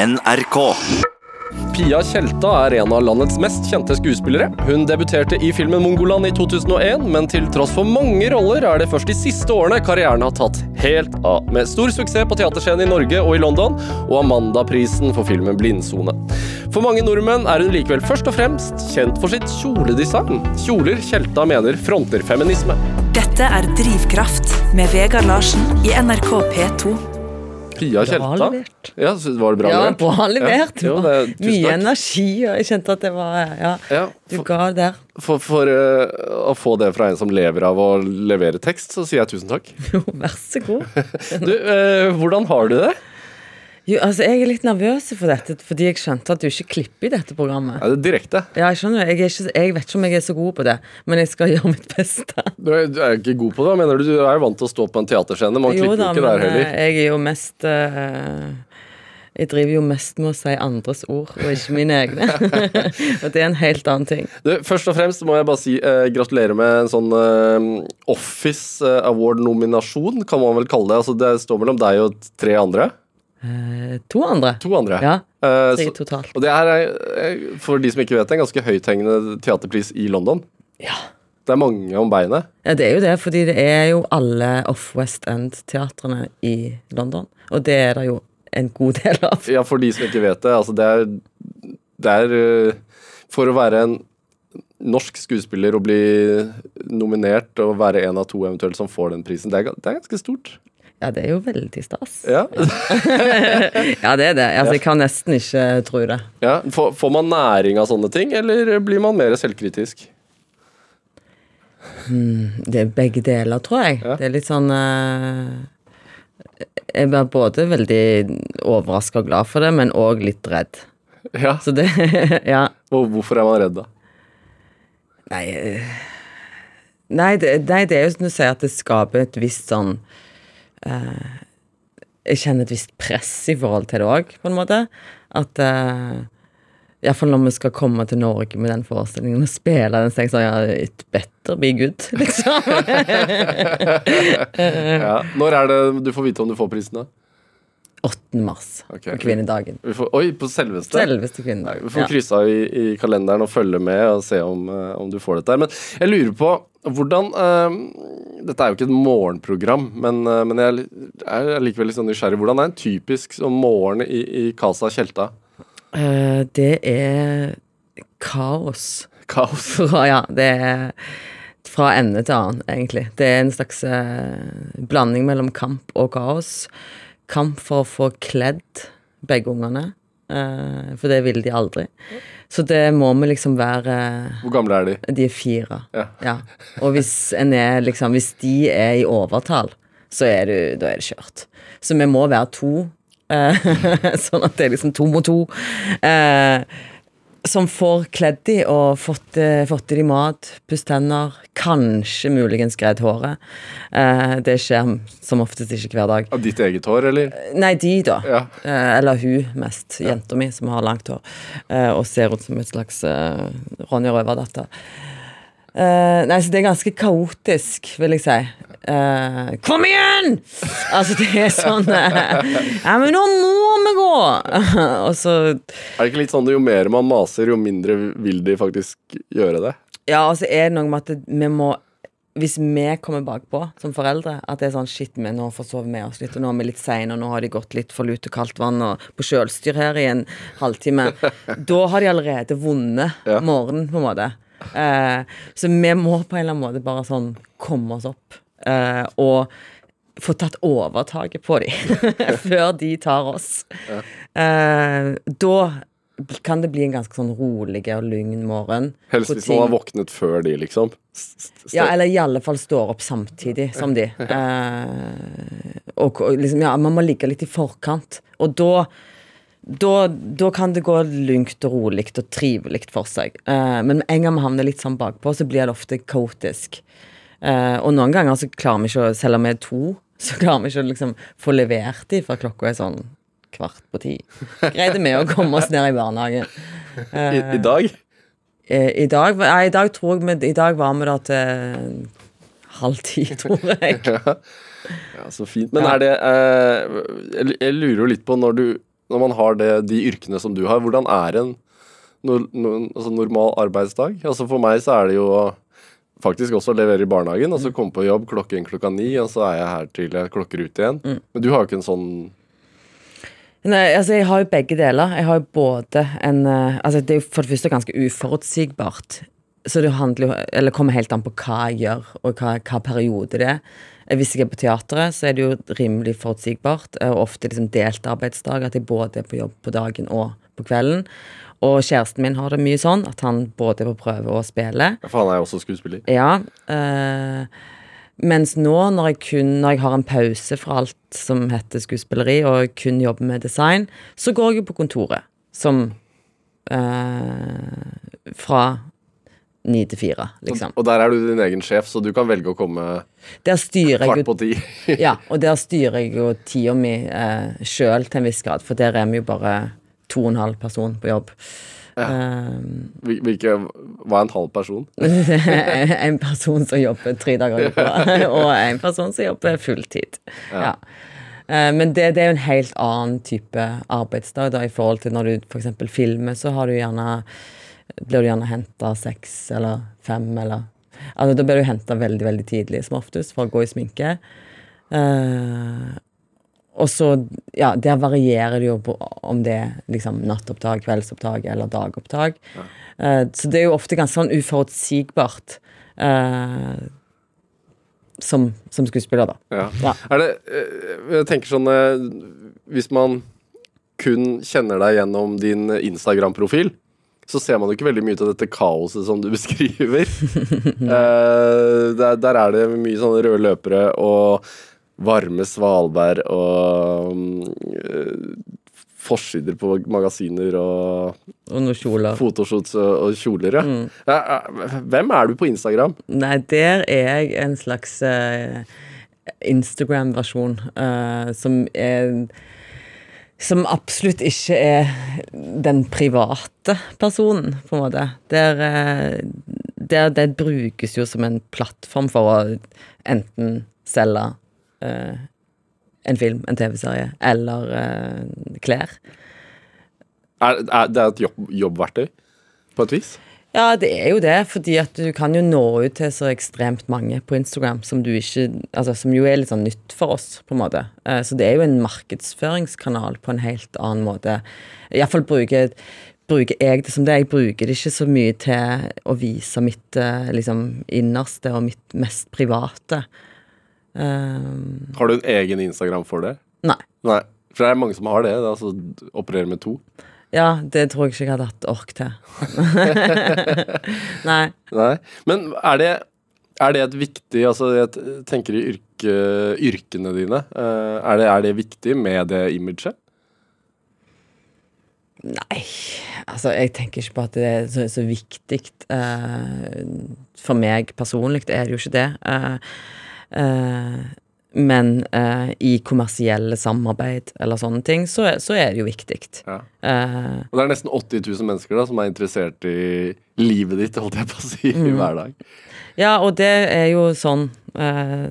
NRK. Pia Tjelta er en av landets mest kjente skuespillere. Hun debuterte i filmen Mongoland i 2001, men til tross for mange roller er det først de siste årene karrieren har tatt helt av. Med stor suksess på teaterscenen i Norge og i London, og Amandaprisen for filmen Blindsone. For mange nordmenn er hun likevel først og fremst kjent for sitt kjoledesign. Kjoler Tjelta mener fronter feminisme. Dette er Drivkraft med Vegard Larsen i NRK P2. Pia Bra Tjelta. levert. Ja, var det bra Ja, levert? bra levert. Ja, jo, det, Mye energi, og jeg kjente at det var Ja, Ja, du for, ga der. for, for uh, å få det fra en som lever av å levere tekst, så sier jeg tusen takk. Jo, vær så god. Du, uh, hvordan har du det? Jo, altså, jeg er litt nervøs for dette, fordi jeg skjønte at du ikke klipper i dette programmet. Ja, det direkte? Ja, jeg skjønner, jeg, er ikke, jeg vet ikke om jeg er så god på det, men jeg skal gjøre mitt beste. Du er, du er ikke god på det? Mener du? Du er jo vant til å stå på en teaterscene. Man Jo klipper da, jo ikke der heller. eh, jeg er jo mest uh, Jeg driver jo mest med å si andres ord, og ikke mine egne. og det er en helt annen ting. Du, først og fremst må jeg bare si eh, gratulerer med en sånn eh, Office eh, Award-nominasjon, kan man vel kalle det. Altså, det står mellom deg og tre andre. Eh, to andre. To andre. Ja, Eh, så, totalt. og det her er, eh, for de som ikke vet det, en ganske høythengende teaterpris i London. Ja. Det er mange om beinet. Ja, det er jo det, fordi det er jo alle Off-West End-teatrene i London. Og det er det jo en god del av. Ja, for de som ikke vet det, altså det er, det er eh, For å være en norsk skuespiller og bli nominert og være en av to eventuelt som får den prisen, det er, det er ganske stort. Ja, det er jo veldig stas. Ja. Ja, det er det. Altså, jeg kan nesten ikke tro det. ja. Får, får man næring av sånne ting, eller blir man mer selvkritisk? Det er begge deler, tror jeg. Ja. Det er litt sånn uh, Jeg blir både veldig overraska og glad for det, men òg litt redd. Ja. Så det Ja. Hvorfor er man redd, da? Nei eh, Nei, det, nei, det er jo som du sier, at det skaper et visst sånn eh, Jeg kjenner et visst press i forhold til det òg, på en måte. At eh, Iallfall når vi skal komme til Norge med den forestillingen og spille den, så tenker jeg sånn Ja, it better be good, liksom. Ja. Når er det du får vite om du får prisen, da? 8. mars, okay. på kvinnedagen. Vi får, oi, på selveste? Selveste kvinnedagen. vi får Ja. krysse av i, i kalenderen og følge med og se om, eh, om du får dette. Men jeg lurer på hvordan eh, Dette er jo ikke et morgenprogram, men, eh, men jeg er likevel litt sånn nysgjerrig. Hvordan er en typisk sånn morgen i, i Casa Tjelta? Uh, det er kaos. Kaos. Fra, ja, det er fra ende til annen, egentlig. Det er en slags uh, blanding mellom kamp og kaos. Kamp for å få kledd begge ungene, eh, for det vil de aldri. Så det må vi liksom være Hvor gamle er de? De er fire. Ja. Og hvis en er liksom Hvis de er i overtall, så er du Da er det kjørt. Så vi må være to. eh, sånn at det er liksom to mot to. Eh, som får kledd de og fått, eh, fått i de mat, pusset tenner, kanskje muligens greid håret. Eh, det skjer som oftest ikke hver dag. Av ditt eget hår, eller? Nei, de, da. Ja. Eh, eller hun mest. Jenta mi, som har langt hår. Eh, og ser ut som et slags eh, Ronja Røverdatter. Eh, nei, så det er ganske kaotisk, vil jeg si. Uh, Kom igjen! Altså, det er sånn uh, Ja, men nå må vi gå! og så Er det ikke litt sånn at jo mer man maser, jo mindre vil de faktisk gjøre det? Ja, og så er det noe med at vi må hvis vi kommer bakpå som foreldre, at det er sånn shit, vi nå forsover vi oss litt, og nå er vi litt seine, og nå har de gått litt for lut og kaldt vann og på kjølstyr her i en halvtime, da har de allerede vunnet morgenen, på en måte. Eh, så vi må på en eller annen måte bare sånn komme oss opp eh, og få tatt overtaket på dem før de tar oss. Eh, da kan det bli en ganske sånn rolig og lugn morgen. Helst hvis man har våknet før de, liksom. S- s- ja, eller i alle fall står opp samtidig som de. Eh, og liksom, ja, man må ligge litt i forkant. Og da da, da kan det gå lungt og rolig og trivelig for seg. Uh, men med en gang vi havner litt sånn bakpå, så blir det ofte kaotisk. Uh, og noen ganger så klarer vi ikke selv om vi er to, så klarer vi ikke å liksom få levert de før klokka er sånn kvart på ti. Greide vi å komme oss ned i barnehagen. I, I dag? Eh, I dag, nei, i dag tror jeg vi, I dag var vi da til halv ti, tror jeg. Ja, så fint. Men Ja. er det jeg lurer jo litt på når du når man har det, de yrkene som du har, hvordan er en no, no, altså normal arbeidsdag? Altså For meg så er det jo faktisk også å levere i barnehagen, og så komme på jobb klokken klokka ni, og så er jeg her til jeg klokker ut igjen. Men du har jo ikke en sånn Nei, altså jeg har jo begge deler. Jeg har jo både en eh, Altså det er jo for det første ganske uforutsigbart. Så det handler Eller kommer helt an på hva jeg gjør, og hva, hva periode det er. Eh, Hvis jeg er på teatret, så er det jo rimelig forutsigbart. eh, Og ofte liksom delt arbeidsdag, at jeg både er på jobb på dagen og på kvelden. Og kjæresten min har det mye sånn, at han både er på prøve og spiller. For han er jo også skuespiller. Ja. Øh, mens nå, når jeg kun Når jeg har en pause fra alt som heter skuespilleri, og kun jobber med design, så går jeg jo på kontoret. Som øh, Fra ni til fire, liksom. Og der er du din egen sjef, så du kan velge å komme kvart på ti. Ja, og der styrer jeg jo tida mi eh, sjøl til en viss grad, for der er vi jo bare to og en halv person på jobb. Ja. Hvil- Hvilke Hva er en halv person? en person som jobber tre dager i uka, og en person som jobber fulltid. Ja. ja. Men det, det er jo en helt annen type arbeidsdag da, i forhold til når du f.eks. filmer, så har du gjerne blir du gjerne henta seks eller fem, eller Altså, da blir du henta veldig, veldig tidlig, som oftest, for å gå i sminke. Uh, og så, ja, der varierer det jo på om det er liksom nattopptak, kveldsopptak eller dagopptak. Uh, så det er jo ofte ganske sånn uforutsigbart Uh, som, som skuespiller, da. Ja. Ja. Er det Jeg tenker sånn Hvis man kun kjenner deg gjennom din Instagram-profil, så ser man jo ikke veldig mye av dette kaoset som du beskriver. uh, der, der er det mye sånne røde løpere og varme svalbær og eh, forsider på magasiner og Og noen kjoler. fotoshoots og, kjoler, ja. Mm. Hvem er du på Instagram? Nei, der er jeg en slags uh, Instagram-versjon uh, som er Som absolutt ikke er den private personen, på en måte. Der, eh, der det brukes jo som en plattform for å enten selge uh, en film, en TV-serie, eller uh, klær. Er, er, det et jobb, jobbverktøy, på et vis? Ja, det er jo det, fordi at du kan jo nå ut til så ekstremt mange på Instagram som du ikke Altså, som jo er litt sånn nytt for oss, på en måte. Eh, Så det er jo en markedsføringskanal på en helt annen måte. Iallfall bruker bruker jeg det som det. Jeg bruker det ikke så mye til å vise mitt eh, liksom innerste og mitt mest private. Um, Har du en egen Instagram for det? nei. Nei. For det er mange som har det. altså opererer med to. Ja, det tror jeg ikke jeg hadde hatt ork til. nei. Nei. Men er det, er det et viktig Altså, jeg tenker i yrke, yrkene dine. eh, er, det, er det viktig med det imaget? Nei, altså jeg tenker ikke på at det er så, så viktig. eh, for meg personlig er det jo ikke det. Eh, men eh, i kommersielle samarbeid eller sånne ting, så, er- så er det jo viktig. Ja. Eh, Og det er nesten 80 000 mennesker da som er interessert i livet ditt, holdt jeg på å si, hver dag. ja, og det er jo sånn eh,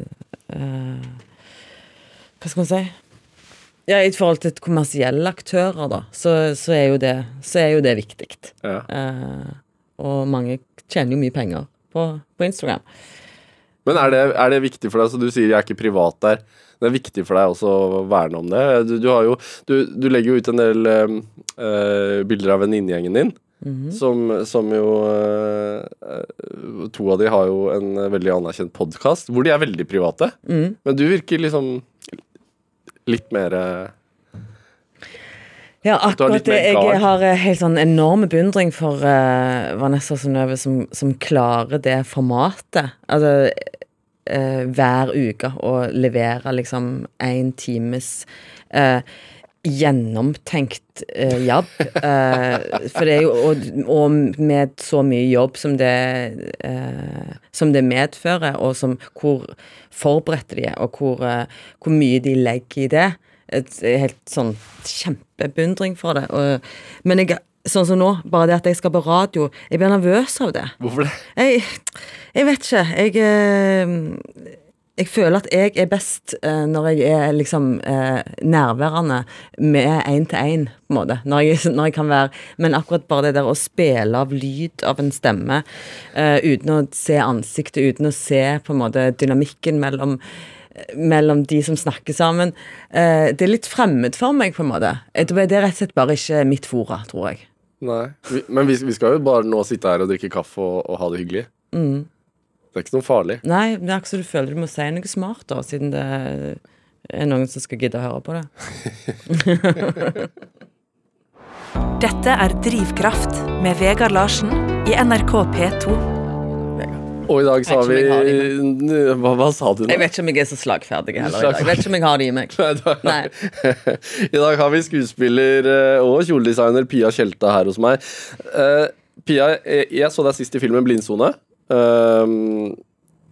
eh, Hva skal man si? Ja, I forhold til kommersielle aktører, da, så, så, er, jo det, så er jo det viktig. Ja. Eh, og mange tjener jo mye penger på, på Instagram. Men er det, er det viktig for deg, så du sier jeg er ikke privat der, det er viktig for deg også å verne om det? Du, du, har jo, du, du legger jo ut en del eh, bilder av venninnegjengen din, som, som jo eh, To av de har jo en veldig anerkjent podkast, hvor de er veldig private. Mm. Men du virker liksom litt mer Ja, akkurat det. Jeg har helt sånn enorm beundring for uh, Vanessa Synnøve som, som klarer det formatet. Altså eh, hver uke å levere liksom én times eh, gjennomtenkt eh, jobb. Eh, for det er jo og, og med så mye jobb som det eh, Som det medfører, og som hvor forberedte de er, og hvor, eh, hvor mye de legger i det. Et, helt sånn kjempebeundring for det. Og, men jeg, sånn som nå, bare det at jeg skal på radio, jeg blir nervøs av det. Hvorfor det? Jeg, jeg vet ikke. Jeg, eh, jeg føler at jeg er best eh, når jeg er liksom eh, nærværende med én til én, på en måte. Når jeg, når jeg kan være Men akkurat bare det der å spille av lyd av en stemme uten å se ansiktet, uten å se på en måte dynamikken mellom mellom de som snakker sammen. Det er litt fremmed for meg, på en måte. Det er rett og slett bare ikke mitt fora, tror jeg. Nei. Vi, men vi, vi skal jo bare nå sitte her og drikke kaffe og, og ha det hyggelig. Mm. Det er ikke noe farlig. Nei, det er ikke så du føler du må si noe smart, da, siden det er noen som skal gidde å høre på det. Dette er Drivkraft med Vegard Larsen i NRK P2. Og i dag sa vi hva, hva sa du nå? Jeg vet ikke om jeg er så slagferdig heller. i. Jeg vet ikke om jeg har det i meg. Nei, da- Nei. I dag har vi skuespiller eh, og kjoledesigner Pia Tjelta her hos meg. Uh, Pia, jeg, jeg så deg sist i filmen 'Blindsone'. Uh,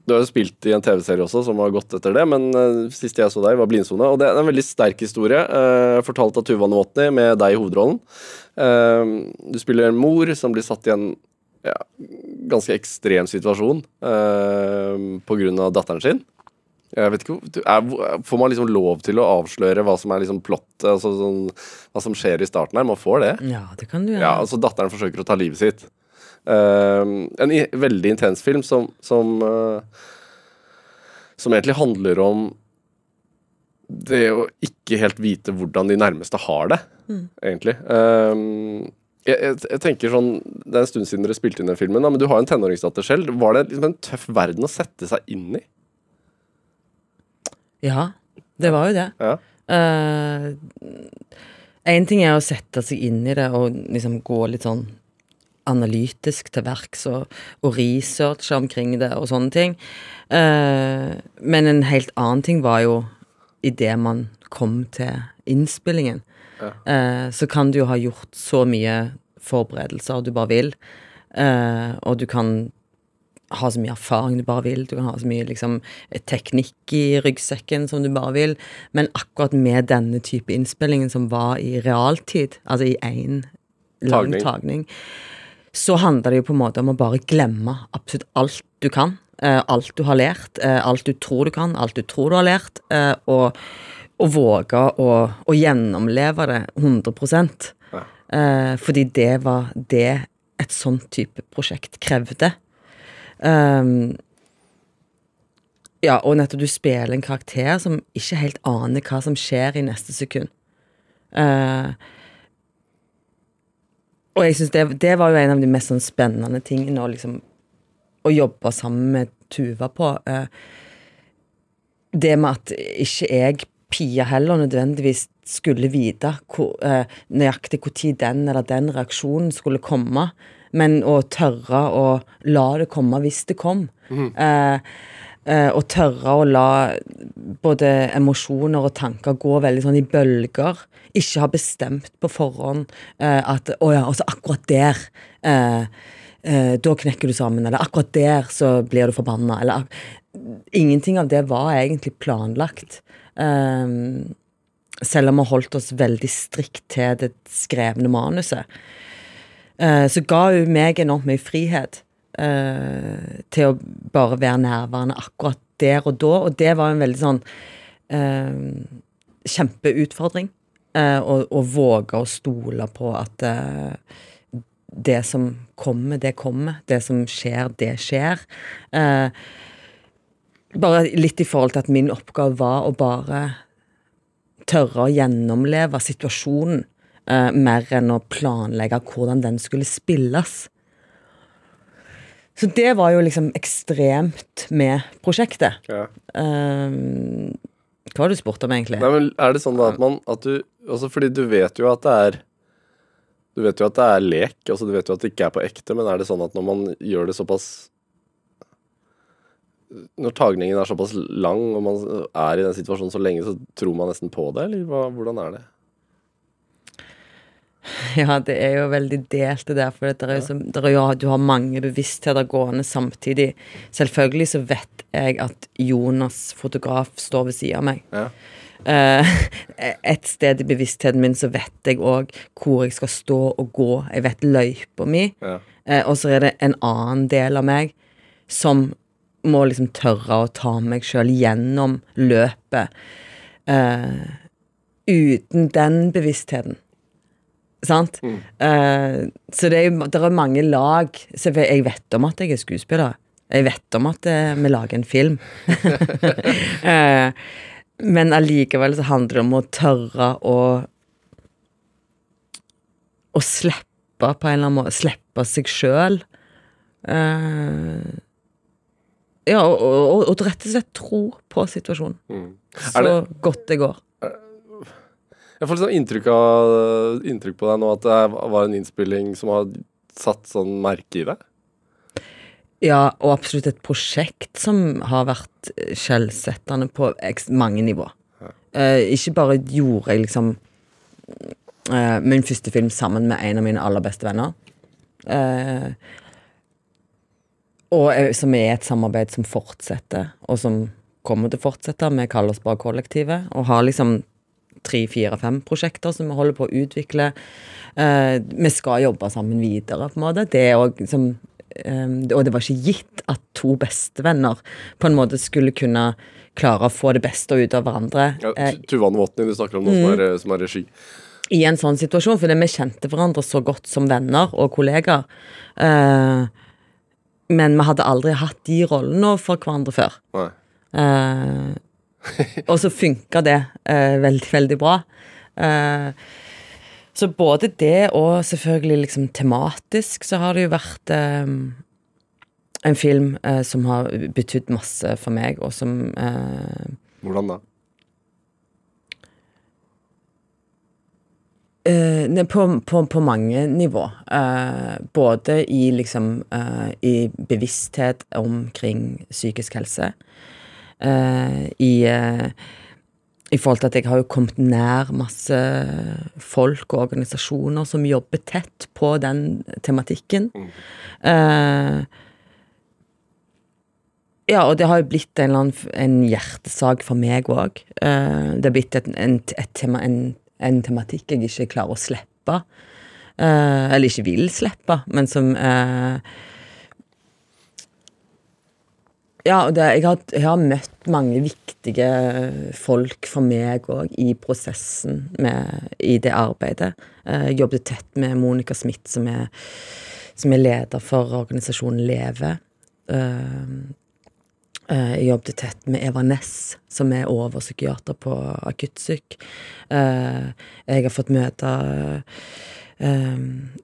du har jo spilt i en TV-serie også som har gått etter det, men uh, sist jeg så deg, var 'Blindsone'. Og det er en veldig sterk historie, uh, fortalt av Tuva Novotny med deg i hovedrollen. Uh, du spiller en mor som blir satt i en ja, ganske ekstrem situasjon uh, pga. datteren sin. Jeg vet ikke, er, Får man liksom lov til å avsløre hva som er liksom plottet, altså sånn, hva som skjer i starten her? Man får det. Ja, det kan du gjøre. Ja, altså Datteren forsøker å ta livet sitt. Ehm, en i, veldig intens film som som, eh, som egentlig handler om det å ikke helt vite hvordan de nærmeste har det, egentlig. Ehm, jeg, jeg, jeg tenker sånn, Det er en stund siden dere spilte inn den filmen, da, men du har en tenåringsdatter selv. Var det liksom en tøff verden å sette seg inn i? Ja, det var jo det. Ja. Én ting er å sette seg inn i det og liksom gå litt sånn analytisk til verks og, og researche omkring det og sånne ting. Uh, men en helt annen ting var jo idet man kom til innspillingen. Eh, så kan du jo ha gjort så mye forberedelser du bare vil, eh, og du kan ha så mye erfaring du bare vil, du kan ha så mye liksom, teknikk i ryggsekken som du bare vil, men akkurat med denne type innspillingen som var i realtid, altså i én lang Tagning. tagning, så handler det jo på en måte om å bare glemme absolutt alt du kan. eh, alt du har lært, alt du tror du kan, alt du tror du har lært, og, og våge å, å gjennomleve det 100 eh, Fordi det var det et sånt type prosjekt krevde. Um, ja, og nettopp du spiller en karakter som ikke helt aner hva som skjer i neste sekund. Uh, og jeg synes det, det var jo en av de mest sånn spennende tingene å liksom Å jobbe sammen med Tuva på. Uh, det med at ikke jeg, Pia heller, nødvendigvis skulle vite hvor, eh, nøyaktig når den eller den reaksjonen skulle komme, men å tørre å la det komme hvis det kom. Eh, eh, og tørre å la både emosjoner og tanker gå veldig sånn i bølger. Ikke ha bestemt på forhånd eh, at å ja, altså akkurat der eh, eh, Da knekker du sammen, eller akkurat der så blir du forbanna, eller Ingenting av det var egentlig planlagt. Um, selv om vi holdt oss veldig strikt til det skrevne manuset. Eh, så ga hun meg enormt mye frihet eh, til å bare være nærværende akkurat der og da, og det var en veldig sånn eh, kjempeutfordring. eh, å, våge å stole på at det som kommer, det kommer. Det som skjer, det skjer. Eh, bare litt i forhold til at min oppgave var å bare tørre å gjennomleve situasjonen, eh, mer enn å planlegge hvordan den skulle spilles. Så det var jo liksom ekstremt med prosjektet. Ja. Eh, hva var det du spurte om, egentlig? Nei, men er det sånn da at man at du, altså Fordi du vet jo at det er Du vet jo at det er lek, altså du vet jo at det ikke er på ekte, men er det sånn at når man gjør det såpass Når tagningen er såpass lang, og man er i den situasjonen så lenge, så tror man nesten på det, eller hva, hvordan er det? Ja, det er jo veldig delt det der, for det er jo som, er jo, du har mange bevisstheter gående samtidig. Selvfølgelig så vet jeg at Jonas, fotograf, står ved siden av meg. Ja. Uh, et sted i bevisstheten min så vet jeg òg hvor jeg skal stå og gå. Jeg vet løypa mi. Ja. Uh, og så er det en annen del av meg som må liksom tørre å ta meg sjøl gjennom løpet eh, uten den bevisstheten. Sant? Eh, så det er, det er mange lag. Så jeg vet om at jeg er skuespiller. Jeg vet om at eh, vi lager en film. eh, men allikevel så handler det om å tørre å Å slippe på en eller annen måte. Slippe seg sjøl. Eh, ja, og, og, og rett og slett tro på situasjonen. Så Er det- godt det går. Jeg får sånn inntrykk, av, inntrykk på deg nå at det var en innspilling som har satt sånn merke i deg. Ja, og absolutt et prosjekt som har vært skjellsettende på mange nivå. Eh, ikke bare gjorde jeg liksom eh, min første film sammen med en av mine aller beste venner. Eh, og eh, som er et samarbeid som fortsetter, og som kommer til å fortsette. Vi kaller oss bare Kollektivet, og har liksom tre, fire, fem prosjekter som vi holder på å utvikle. Eh, vi skal jobbe sammen videre, på en måte. Det er også som Um, Og det var ikke gitt at to bestevenner på en måte skulle kunne klare å få det beste ut av hverandre. Ja, Tuvan Tu- du snakker om noe som, er, som er regi. i en sånn situasjon, fordi vi kjente hverandre så godt som venner og kollegaer. Eh, men vi hadde aldri hatt de rollene for hverandre før. Eh, og så funka det uh, veldig, veldig bra. Uh, så både det og selvfølgelig liksom tematisk så har det jo vært en film som har betydd masse for meg, og som Hvordan da? Eh, på, på, på mange nivå. Eh, både i liksom eh, I bevissthet omkring psykisk helse. Eh, I i forhold til at jeg har jo kommet nær masse folk og organisasjoner som jobber tett på den tematikken. Eh, ja, og det har jo blitt en, eller annen, en hjertesak for meg òg. det har blitt et, en, et tema, en, en tematikk jeg ikke klarer å slippe. Eh, eller ikke vil slippe, men som eh, Ja, det, jeg, har, jeg har møtt mange viktige folk for meg òg i prosessen med, i det arbeidet. Eh, Jeg jobbet tett med Monica Smith, som er, som er leder for organisasjonen Leve. Eh, Jeg jobbet tett med Eva Ness, som er overpsykiater på akuttsyk. Eh, Jeg har fått møte eh,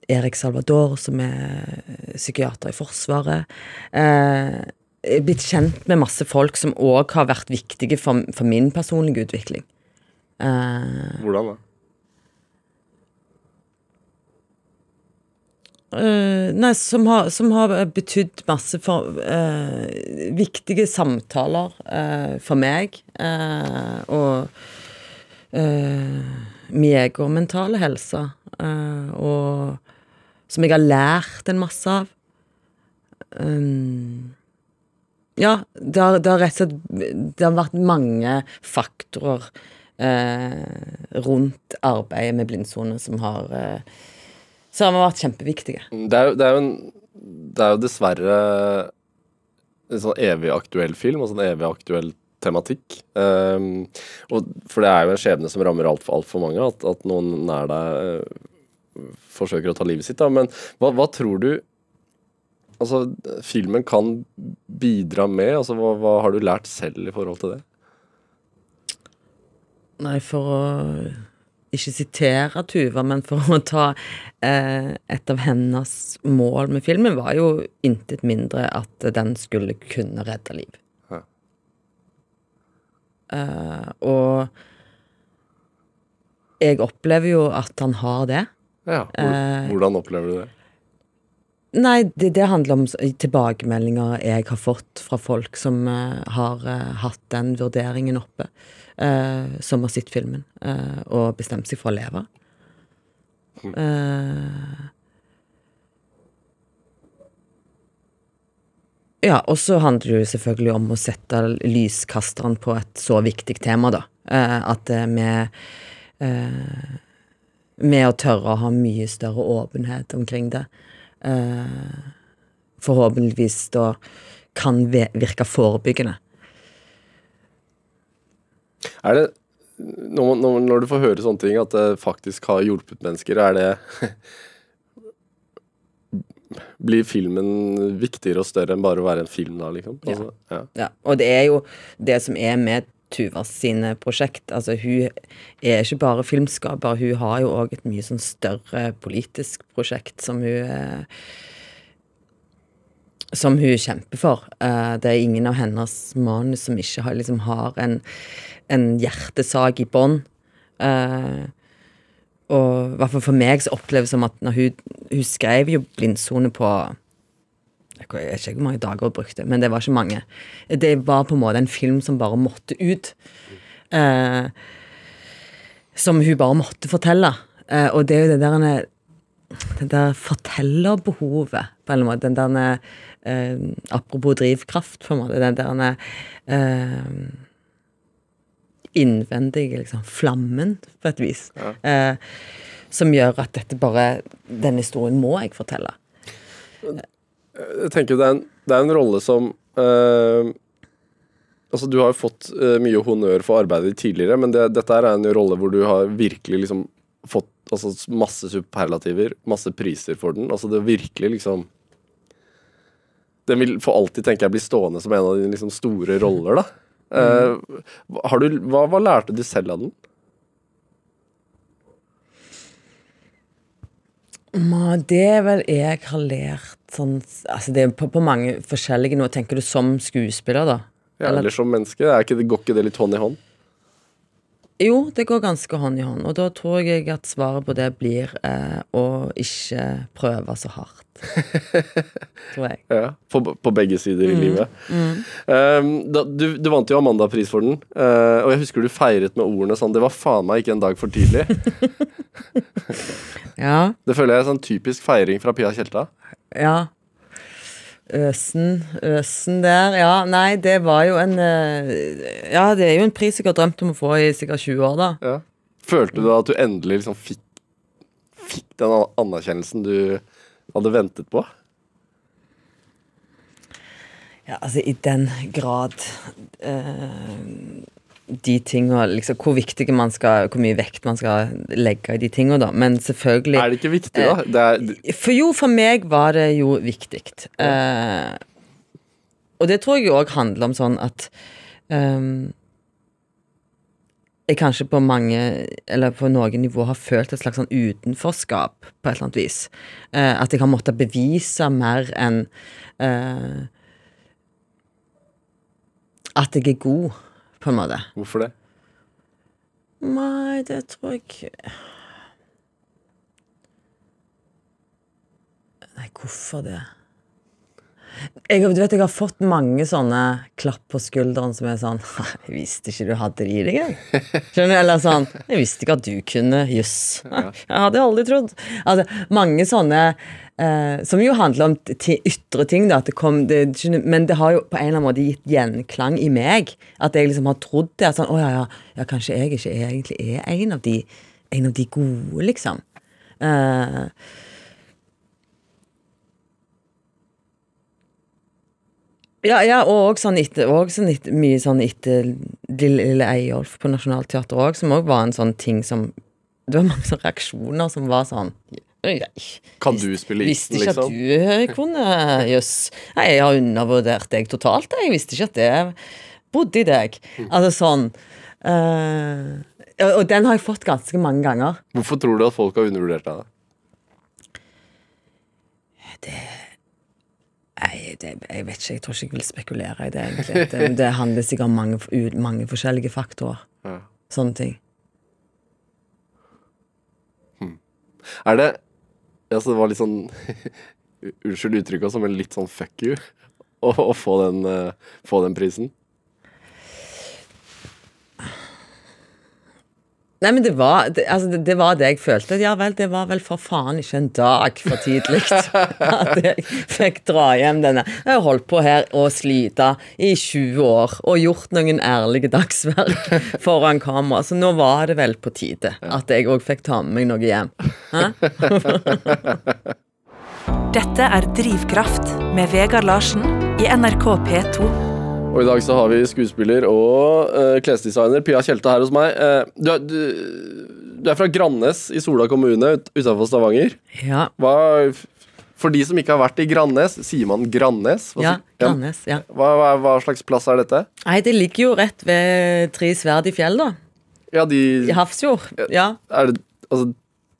Erik Salvador, som er psykiater i Forsvaret. Jeg er blitt kjent med masse folk som òg har vært viktige for, for min personlige utvikling. Hvordan da? Eh, nei, som har, som har betydd masse for uh, Viktige samtaler uh, for meg. eh, og uh, min egen mentale helse. eh, og som jeg har lært en masse av. Um, ja, det har, det har rett og slett Det har vært mange faktorer eh, rundt arbeidet med blindsone som har eh, som har vært kjempeviktige. Det er det er jo, en, det er jo dessverre en sånn evig aktuell film, og sånn evig aktuell tematikk. Um, og, for det er jo en skjebne som rammer altfor alt for mange, at, at noen nær deg uh, forsøker å ta livet sitt. Da. Men hva, hva tror du altså, filmen kan bidra med? Altså, hva, hva har du lært selv i forhold til det? Nei, for å ikke sitere Tuva, men for å ta eh, et av hennes mål med filmen, var jo intet mindre at den skulle kunne redde liv. Ja. Eh, og jeg opplever jo at han har det. Ja, Eh, Hvordan opplever du det? Nei, det, det handler om tilbakemeldinger jeg har fått fra folk som uh, har uh, hatt den vurderingen oppe, uh, som har sett filmen og bestemt seg for å leve. Eh, ja, og så handler det jo selvfølgelig om å sette lyskasteren på et så viktig tema, da. At vi Med å tørre å ha mye større åpenhet omkring det. Eh, forhåpentligvis da kan virke forebyggende. Er det når, når, når du får høre sånne ting, at det faktisk har hjulpet mennesker, er det Blir filmen viktigere og større enn bare å være en film da, liksom? Altså, ja. Ja, og det er jo det som er med Tuva sine prosjekt. Altså, hun er ikke bare filmskaper, hun har jo òg et mye sånn større politisk prosjekt som hun eh, Som hun kjemper for. Eh, det er ingen av hennes manus som ikke har, liksom, har en, en hjertesak i bånn. Eh, og i hvert fall for meg så oppleves det som at hun, hun skrev jo 'Blindsone' på jeg vet ikke hvor mange dager hun brukte, men det var ikke mange. Det var på en måte en film som bare måtte ut. Eh, som hun bare måtte fortelle. Eh, og det er jo det der det der fortellerbehovet, på en måte. Den der eh, Apropos drivkraft, på en måte. Den der eh, innvendige liksom, flammen, på et vis. Eh, som gjør at dette bare Den historien må jeg fortelle. Jeg tenker det er en, det er en rolle som uh, Altså, du har jo fått uh, mye honnør for arbeidet ditt tidligere, men det, dette er en rolle hvor du har virkelig liksom fått altså, masse superlativer, masse priser for den. Altså, det virkelig liksom Den vil for alltid, tenker jeg, bli stående som en av dine liksom, store roller, da. Eh, har du, hva, hva lærte du selv av den? Det er vel jeg har lært sånn Altså det er på, på mange forskjellige nå. Tenker du som skuespiller, da? Ja, eller, som menneske? Ikke, går ikke det litt hånd i hånd? Jo, det går ganske hånd i hånd. Og da tror jeg at svaret på det blir eh, å ikke prøve så hardt. tror jeg. Ja, på, på begge sider i livet. Um, da, du, du vant jo Amanda-pris for den, uh, og jeg husker du feiret med ordene sånn Det var faen meg ikke en dag for tidlig. Ja. Det føler jeg er sånn typisk feiring fra Pia Tjelta. Ja. Øsen, øsen der. Ja, nei, det var jo en eh, Ja, det er jo en pris jeg har drømt om å få i sikkert 20 år, da. Ja. Følte du at du endelig liksom fikk, fikk den anerkjennelsen du hadde ventet på? Ja, altså i den grad eh, De tinga liksom Hvor viktige man skal Hvor mye vekt man skal legge i de tinga, da. Men selvfølgelig Er det ikke viktig, da? Det er, For jo, for meg var det jo viktig. Eh, og det tror jeg òg handler om sånn at um, jeg kanskje på mange, eller på noen nivå, har følt et slags sånn utenforskap på et eller annet vis. Eh, at jeg har måttet bevise mer enn eh, At jeg er god, på en måte. hvorfor det? Nei, det tror jeg Nei, hvorfor det? Jeg, du vet, jeg har fått mange sånne klapp på skulderen som er sånn Jeg visste ikke du hadde det i deg, jeg. Skjønner du? Eller sånn Jeg visste ikke at du kunne juss. Jeg hadde aldri trodd. Altså, mange sånne eh, Som jo handler om ytre ting, da. Det kom, det, men det har jo på en eller annen måte gitt gjenklang i meg. At jeg liksom har trodd det. At sånn, å ja, ja, ja, kanskje jeg ikke egentlig er en av de, en av de gode, liksom. Eh, Ja, ja, og sånn etter, sånn mye sånn etter Lille, Lille Eyolf på Nationaltheatret òg, som òg var en sånn ting som Det var mange sånne reaksjoner som var sånn Kan du spille Visste isen, ikke liksom? at du eh, kunne Jøss. Nei, jeg har undervurdert deg totalt. Jeg visste ikke at det bodde i deg. Mm. Altså sånn uh, og- den har jeg fått ganske mange ganger. Hvorfor tror du at folk har undervurdert deg? da? Nei, det, jeg vet ikke. Jeg tror ikke jeg vil spekulere i det, egentlig. Det, det handler sikkert om mange, mange forskjellige faktorer. Ja. Sånne ting. Er det Altså, det var litt sånn Unnskyld uttrykket, også, men litt sånn fuck you å få, den, uh, få den prisen? Nei, men det var det, altså, det, det var det jeg følte. Ja vel, det var vel for faen ikke en dag for tidlig at jeg fikk dra hjem denne. Jeg har holdt på her og slita i 20 år og gjort noen ærlige dagsverk foran kamera, så nå var det vel på tide at jeg òg fikk ta med meg noe hjem. Dette er Drivkraft med Vegard Larsen i NRK P2. Og i dag så har vi skuespiller og uh, klesdesigner Pia Tjelte her hos meg. Uh, du, er, du, du er fra Grannes i Sola kommune ut, utenfor Stavanger. Ja. Hva, for de som ikke har vært i Grannes, sier man Grannes? Hva, Ja, Grannes, ja. Hva, hva, hva slags plass er dette? Nei, det ligger jo rett ved Tre sverd i fjell, da. Ja, de I Hafrsfjord. Ja. Er det altså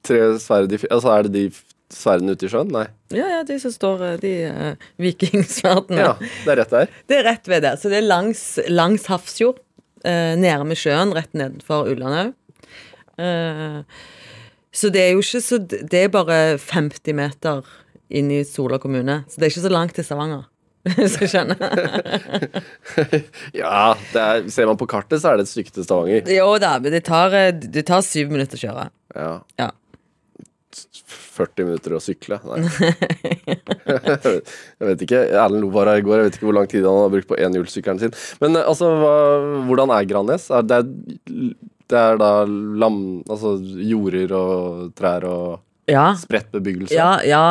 tre sverd i fjell Altså, er det de sverdene ute i sjøen? Nei. ja, ja, de som står eh, De uh, vikingsverdene. Ja, det er rett der. Det er rett ved der. Så det er langs, langs Hafrsfjord. Uh, nede med sjøen, rett nedenfor Ullandhaug. Eh, så det er jo ikke så Det er bare 50 meter inn i Sola kommune. Så det er ikke så langt til Stavanger. Hvis du skjønner. Ja, er, ser man på kartet, så er det et stykke til Stavanger. Jo da, men det tar, eh, det tar syv minutter å kjøre. Ja. Ja. 40 minutter å sykle? Nei. jeg vet ikke. Erlend lo bare i går. Jeg vet ikke hvor lang tid han har brukt på enhjulssykkelen sin. Men eh, altså, hva, hvordan er Grannes? Er det, det er da lam... Altså jorder og trær og Ja. spredt bebyggelse? Ja, ja,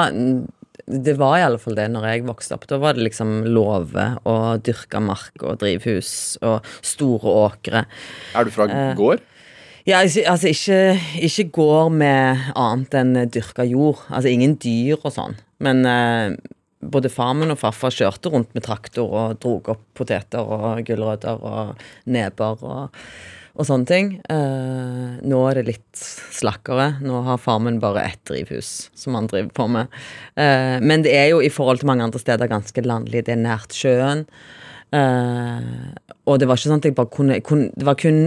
det var i alle fall det når jeg vokste opp. Da var det liksom låve og dyrka mark og drivhus og store åkre. Er du fra Eh, gård? Ja, altså altså, ikke, ikke går med annet enn dyrka jord. Altså ingen dyr og sånn. Men eh, både far min og farfar kjørte rundt med traktor og drog opp poteter og gulrøtter og neber og, og sånne ting. Eh, nå er det litt slakkere. Nå har far min bare ett drivhus som han driver på med. Eh, men det er jo i forhold til mange andre steder ganske landlig. Det er nært sjøen. Eh, og det var ikke sånn at jeg bare kunne, kunne Det var kun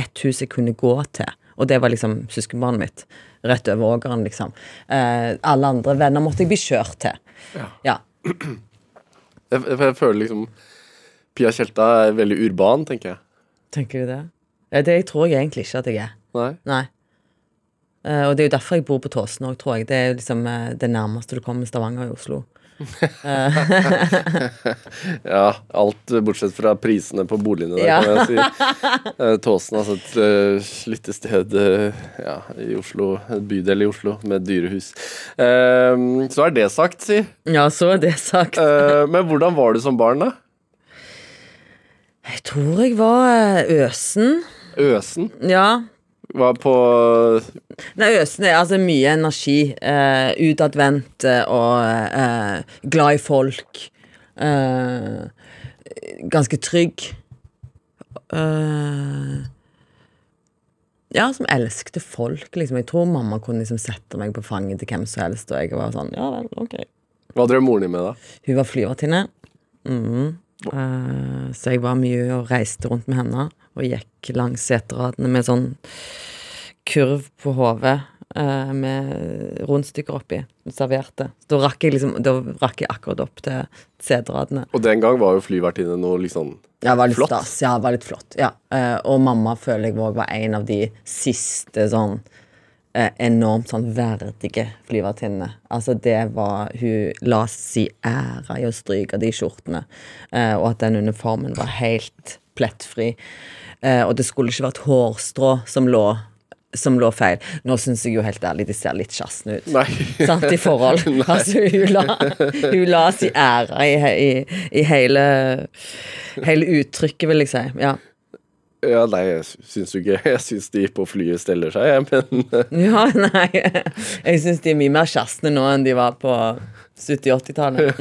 ett hus jeg kunne gå til. Og det var liksom søskenbarnet mitt. Rett over ågeren, liksom. Eh, alle andre venner måtte jeg bli kjørt til. Ja. Ja. Jeg, jeg, føler liksom Pia Tjelta er veldig urban, tenker jeg. Tenker du det? Det tror jeg egentlig ikke at jeg er. Nei? Nei. Eh, og det er jo derfor jeg bor på Tåsen òg, tror jeg. Det er jo liksom eh, det nærmeste du kommer Stavanger i Oslo. Ja, alt bortsett fra prisene på boligene der, Ja. kan jeg si. Eh, Tåsen, altså et uh, lite sted eh, ja, i Oslo, et bydel i Oslo med dyre hus. Eh, så er det sagt, si. Ja, så er det sagt. Eh, men hvordan var du som barn, da? Jeg tror jeg var eh, øsen. Øsen? Ja. Var på Nei, øsen er altså mye energi. Eh, utadvendt og eh, glad i folk. Eh, ganske trygg. Eh, ja, som elskte folk, liksom. Jeg tror mamma kunne liksom sette meg på fanget til hvem som helst, og jeg var sånn, ja vel, ok. Hva drev moren din med, da? Hun var flyvertinne. Mm. Eh, så jeg var mye og reiste rundt med henne, og gikk langs seteradene med sånn kurv på hodet eh, med rundstykker oppi. Serverte. Da rakk jeg liksom Da rakk jeg akkurat opp til seteradene. Og den gang var jo flyvertinne noe liksom Ja, var litt Flott. stas. Ja, var litt flott. Ja. Eh, og mamma føler jeg òg var en av de siste sånn eh, enormt sånn verdige flyvertinnene. Altså, det var Hun la si ære i å stryke de skjortene, og at den uniformen var helt plettfri. Eh, og det skulle ikke vært hårstrå som lå som lå feil. Nå syns jeg jo helt ærlig de ser litt sjassende ut. Nei. Sant, i forhold. altså, hun la, hun la si ære i, i, i hele, hele uttrykket, vil jeg si. Ja. Ja, nei, jeg syns jo ikke Jeg syns de på flyet steller seg, jeg, men ja, nei. Jeg syns de er mye mer sjassende nå enn de var på 70-80-tallet.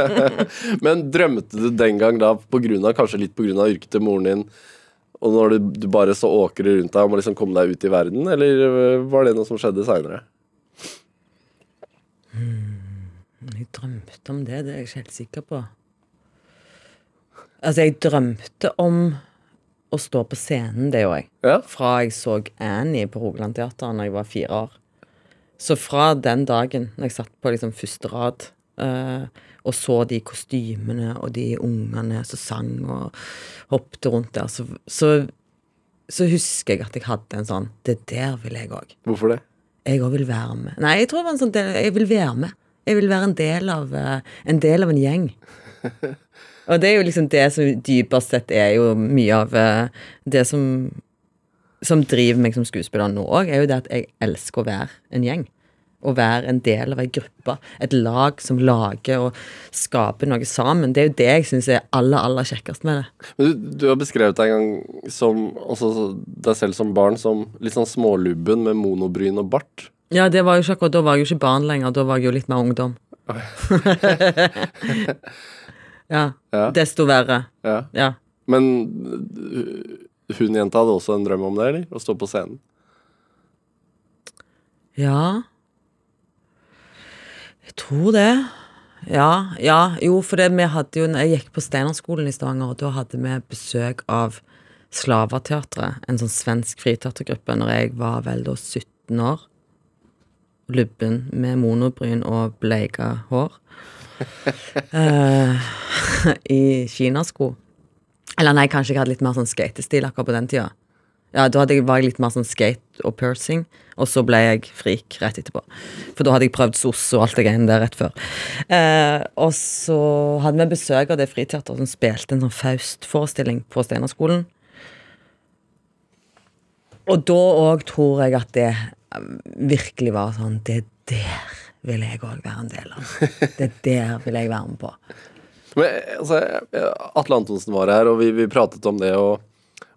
Men drømte du den gang da, på grunn av, kanskje litt av yrket til moren din, og når du, du bare så åkre rundt deg om å liksom komme deg ut i verden, eller øh, var det noe som skjedde seinere? Jeg drømte om det, det er jeg ikke helt sikker på. Altså, jeg drømte om å stå på scenen, det gjorde jeg. Ja. Fra jeg så Annie på Rogaland Teater da jeg var fire år. Så fra den dagen, når jeg satt på liksom første rad eh, og så de kostymene og de ungene som sang og hoppet rundt der, så, så, så husker jeg at jeg hadde en sånn Det der vil jeg òg. Hvorfor det? Jeg òg vil være med. Nei, jeg tror det var en sånn del, jeg vil være med. Jeg vil være en del av, eh, en, del av en gjeng. Og det er jo liksom det som dypest sett er jo mye av eh, det som som driver meg som skuespiller nå òg, er jo det at jeg elsker å være en gjeng. å være en del av ei gruppe. Et lag som lager og skaper noe sammen. Det er jo det jeg syns er aller, aller kjekkest med det. Men du, du har beskrevet deg en gang som altså, deg selv som barn som litt sånn smålubben med monobryn og bart. Ja, det var jo ikke akkurat, da var jeg jo ikke barn lenger, da var jeg jo litt mer ungdom. ja. Ja. Desto verre. Ja. Ja. Men hun jenta hadde også en drøm om det, eller? Å stå på scenen? Ja Jeg tror det. Ja, ja. Jo, for det, vi hadde jo Jeg gikk på Steinerskolen i Stavanger, og da hadde vi besøk av Slavateatret, en sånn svensk friteatergruppe, når jeg var vel da 17 år. Lubben med monobryn og bleika hår. uh, I kinasko. Eller nei, kanskje jeg hadde litt mer sånn skatestil akkurat på den tida. Ja, da var jeg litt mer sånn skate og piercing, og så ble jeg frik rett etterpå. For da hadde jeg prøvd SOS og alt det greiene der rett før. Eh, og så hadde vi besøk av det friteateret som spilte en sånn Faust-forestilling på Steinerskolen. Og da òg tror jeg at det eh, virkelig var sånn Det der vil jeg òg være en del av. Det der vil jeg være med på. Men, altså, Atle Antonsen var her, og vi, vi pratet om det å,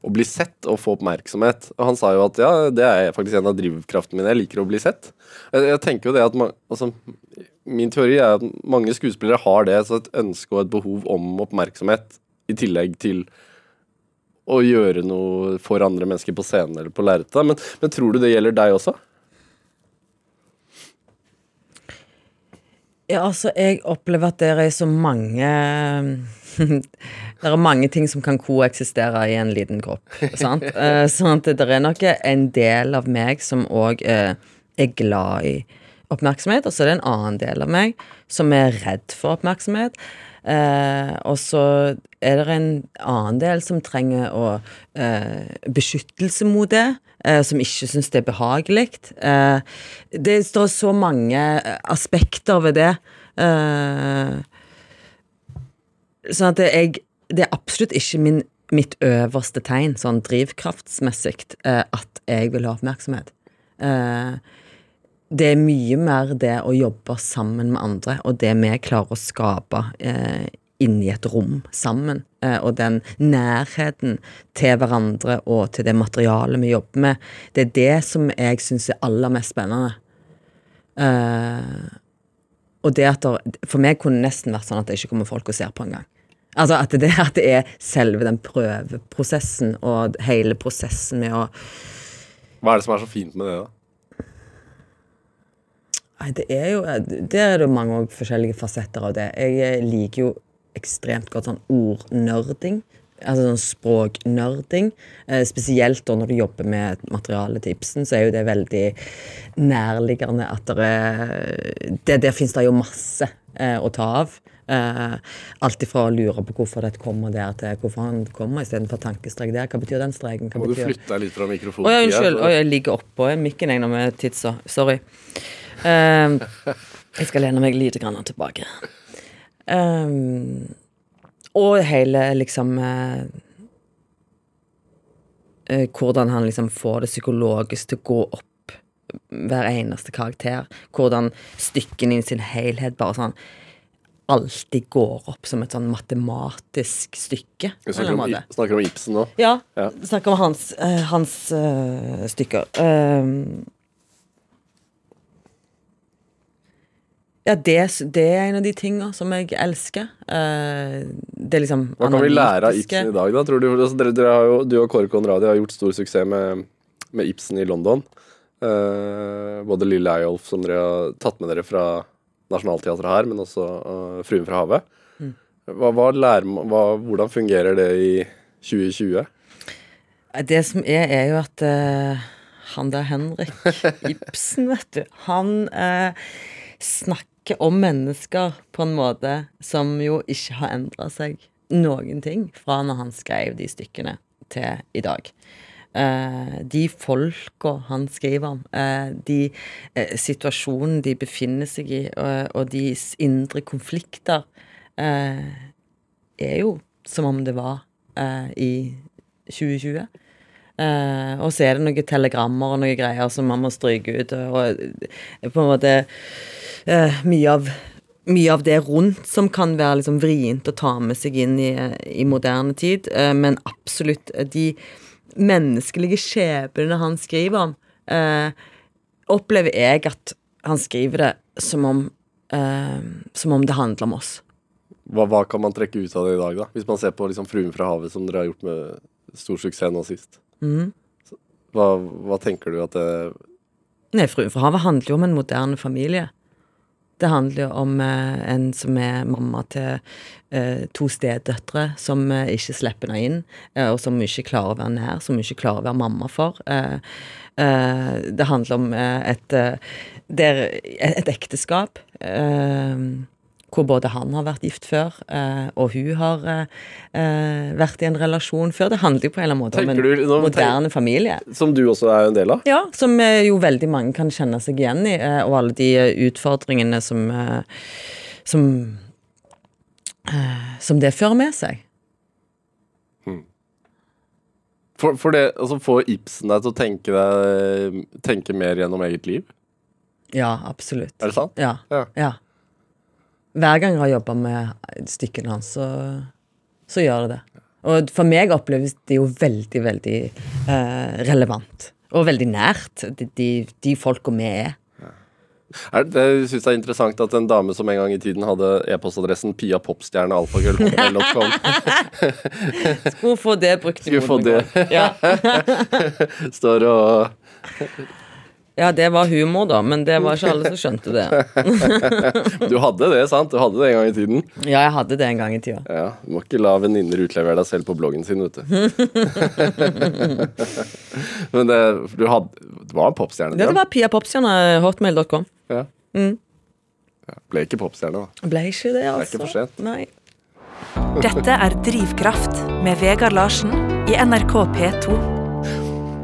å bli sett og få oppmerksomhet. Og han sa jo at ja, det er faktisk en av drivkraftene mine. Jeg liker å bli sett. Jeg, jeg tenker jo det at man, altså, Min teori er at mange skuespillere har det, så et ønske og et behov om oppmerksomhet i tillegg til å gjøre noe for andre mennesker på scenen eller på lerretet. Men, men tror du det gjelder deg også? Ja, altså, jeg opplever at det er så mange Det er mange ting som kan koeksistere i en liten kropp. Sant? Eh, sånn at det er nok en del av meg som òg eh, er glad i oppmerksomhet, og så er det en annen del av meg som er redd for oppmerksomhet. Eh, og så er det en annen del som trenger å eh, beskyttelse mot det. Eh, som ikke syns det er behagelig. Eh, det står så mange aspekter ved det. Eh, sånn at jeg Det er absolutt ikke min, mitt øverste tegn, sånn drivkraftsmessig, eh, at jeg vil ha oppmerksomhet. Eh, det er mye mer det å jobbe sammen med andre, og det vi klarer å skape eh, inni et rom sammen. Eh, og den nærheten til hverandre og til det materialet vi jobber med. Det er det som jeg syns er aller mest spennende. Eh, og det at der, For meg kunne det nesten vært sånn at det ikke kommer folk og ser på engang. Altså at det, at det er selve den prøveprosessen og hele prosessen med å Hva er det som er så fint med det, da? Det er jo Det er det mange forskjellige fasetter av det. Jeg liker jo ekstremt godt sånn ordnerding. Altså sånn språknerding. Eh, spesielt da når du jobber med materiale til Ibsen, så er jo det veldig nærliggende at det er det, Der fins det jo masse eh, å ta av. Eh, alt ifra å lure på hvorfor det kommer der, til hvorfor han kommer istedenfor tankestrek der. Hva betyr den streken? Hva Må du flytte deg litt fra Å mikrofonen? ja, unnskyld. Å, jeg ligger oppå mikken jeg når vi tidsa. Sorry. Ehm, jeg skal lene meg lite grann tilbake. Ehm, og hele liksom eh, eh, Hvordan han liksom får det psykologisk til å gå opp hver eneste karakter. Hvordan stykkene i sin helhet bare sånn alltid går opp som et sånn matematisk stykke. Vi snakker om, snakker om Ibsen nå. Ja, Ja. snakker om hans, eh, hans uh, stykker. Ehm, ja, det, det er en av de tinga som jeg elsker. Eh, det er liksom Hva kan vi lære av Ibsen i dag, da? Tror du, altså, dere, dere har jo, du og Kåre Konradi har gjort stor suksess med, med Ibsen i London. Uh, både Lille Eyolf, som dere har tatt med dere fra Nationaltheatret her, men også uh, Fruen fra havet. Mm. Hva, hva lærer, hva, hvordan fungerer det i 2020? Det som er, er jo at uh, han der Henrik Ibsen, vet du, han uh, snakker om mennesker på en måte som jo ikke har endra seg noen ting fra når han skrev de stykkene til i dag. Eh, de folka han skriver om, eh, de eh, situasjonen de befinner seg i, og, de indre konflikter, er jo som om det var i 2020. Eh, og så er det noen telegrammer og noen greier som man må stryke ut. Og på en måte mye av mye av det rundt som kan være liksom vrient å ta med seg inn i, i moderne tid. Men absolutt de menneskelige skjebnene han skriver om, eh, opplever jeg at han skriver det som om, eh, som om det handler om oss. Hva, hva, kan man trekke ut av det i dag, da? Hvis man ser på liksom 'Fruen fra havet', som dere har gjort med stor suksess nå sist. Mm. Hva, hva, tenker du at det Nei, 'Fruen fra havet' handler jo om en moderne familie. Det handler jo om eh, en som er mamma til eh, to stedøtre, som eh, ikke slipper henne inn, og som ikke klarer å være nær, som ikke klarer å være mamma for. Det handler om et, et ekteskap hvor både han har vært gift før, eh, og hun har eh, vært i en relasjon før. Det handler jo på en eller annen måte om en du, moderne tenk, familie. Som du også er en del av? Ja, som jo veldig mange kan kjenne seg igjen i. Eh, og alle de utfordringene som som, som det fører med seg. Hmm. For, for, det, altså Får Ibsen deg til å tenke, deg, tenke mer gjennom eget liv? Ja, absolutt. Er det sant? Ja. ja. ja. Hver gang jeg har jobba med stykkene hans, så, så, gjør det det. Og for meg oppleves det jo veldig, veldig eh, relevant. Og veldig nært, de, de, de folka vi er. Er det, jeg synes det er interessant at en dame som en gang i tiden hadde e-postadressen Pia Popstjerne alfagull.com Skulle få det brukt i Skulle få det. Ja. Står og ja, det var humor, da, men det var ikke alle som skjønte det. du hadde det, sant? Du hadde det en gang i tiden? Ja, jeg hadde det en gang i tida. Ja, Du må ikke la venninner utlevere deg selv på bloggen sin, vet du. men det, du hadde, det var en popstjerne? Det, det var Pia Popstjerne, hotmail.com. Ja. Mm. ja. Ble ikke popstjerne, da. Ble ikke det, altså. Det er ikke for sent. Nei. Dette er Drivkraft med Vegard Larsen i NRK P2.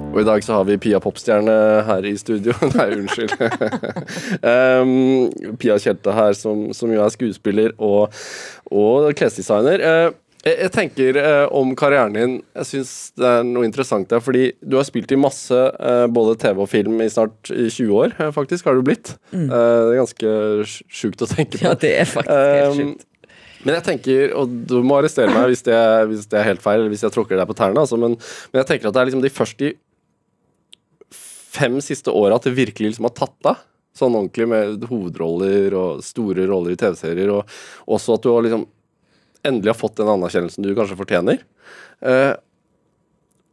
Og i dag så har vi Pia Popstjerne her i studio. Nei, unnskyld. um, Pia Kjelte her, som, som, jo er skuespiller og, og klesdesigner. Uh, jeg tenker eh, om karrieren din Jeg syns det er noe interessant der. Fordi du har spilt i masse, eh, både TV og film, i snart 20 år, faktisk, har du blitt. Mm. Eh, det er ganske sjukt å tenke på. Ja, det er faktisk helt sjukt. Men jeg tenker, og du må arrestere meg hvis det, hvis det er helt feil, eller hvis jeg tråkker deg på tærne, altså, men, men, jeg tenker at det er liksom de første fem siste åra at det virkelig liksom har tatt av. Sånn ordentlig med hovedroller og store roller i TV-serier. Og også at du har liksom endelig har fått den anerkjennelsen du kanskje fortjener. Eh,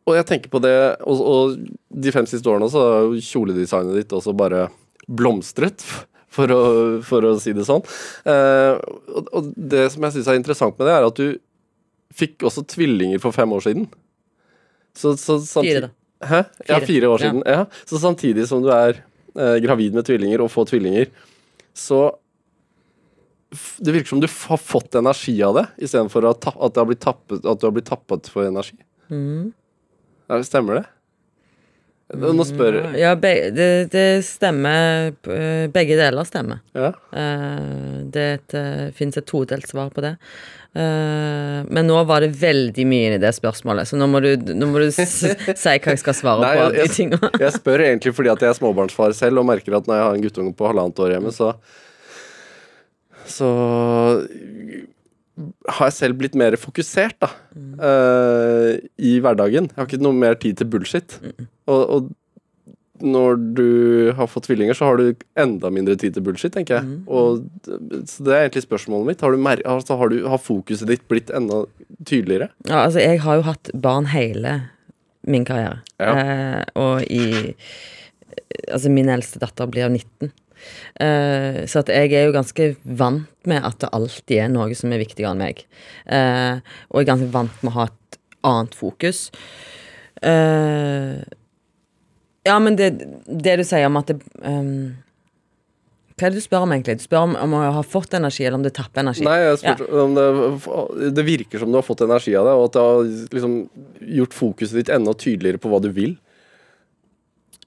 og jeg tenker på det Og, og de fem siste årene så har kjoledesignet ditt også bare blomstret, for å, for å si det sånn. Eh, og, og, det som jeg syns er interessant med det, er at du fikk også tvillinger for fem år siden. Så, så, Fire, da. Hæ? Ja, fire år siden. Ja. Så samtidig som du er eh, gravid med tvillinger og får tvillinger, så Det virker som du har fått energi av det, istedenfor at, at, det har blitt tappet, at du har blitt tappet for energi. Mm. Ja, stemmer det? Nå spør jeg Ja, det, det, stemmer. Begge deler stemmer. Ja. Det, det uh, fins et todelt svar på det. Uh, men nå var det veldig mye i det spørsmålet, så nå må du, nå må du si hva jeg skal svare Nei, på. Jeg, jeg, jeg, spør egentlig fordi at jeg er småbarnsfar selv og merker at når jeg har en guttunge på halvannet år hjemme, så Så har jeg selv blitt mer fokusert, da. Mm. Uh, I hverdagen. Jeg har ikke noe mer tid til bullshit. Mm. Og, og når du har fått tvillinger, så har du enda mindre tid til bullshit, tenker jeg. Mm. Og, så det er egentlig spørsmålet mitt. Har, du mer, altså, har, du, har, fokuset ditt blitt enda tydeligere? Ja, altså, jeg har jo hatt barn hele min karriere. Ja. Eh, og i Altså, min eldste datter blir 19. Eh, så at jeg er jo ganske vant med at det alltid er noe som er viktigere enn meg. Eh, og jeg er ganske vant med å ha et annet fokus. Eh, ja, men det, det, du sier om at det um, hva er det du spør om, egentlig? Du spør om, om å ha fått energi, eller om det tapper energi? Nei, jeg spurte ja. om det, det virker som du har fått energi av det, og at det har liksom gjort fokuset ditt enda tydeligere på hva du vil.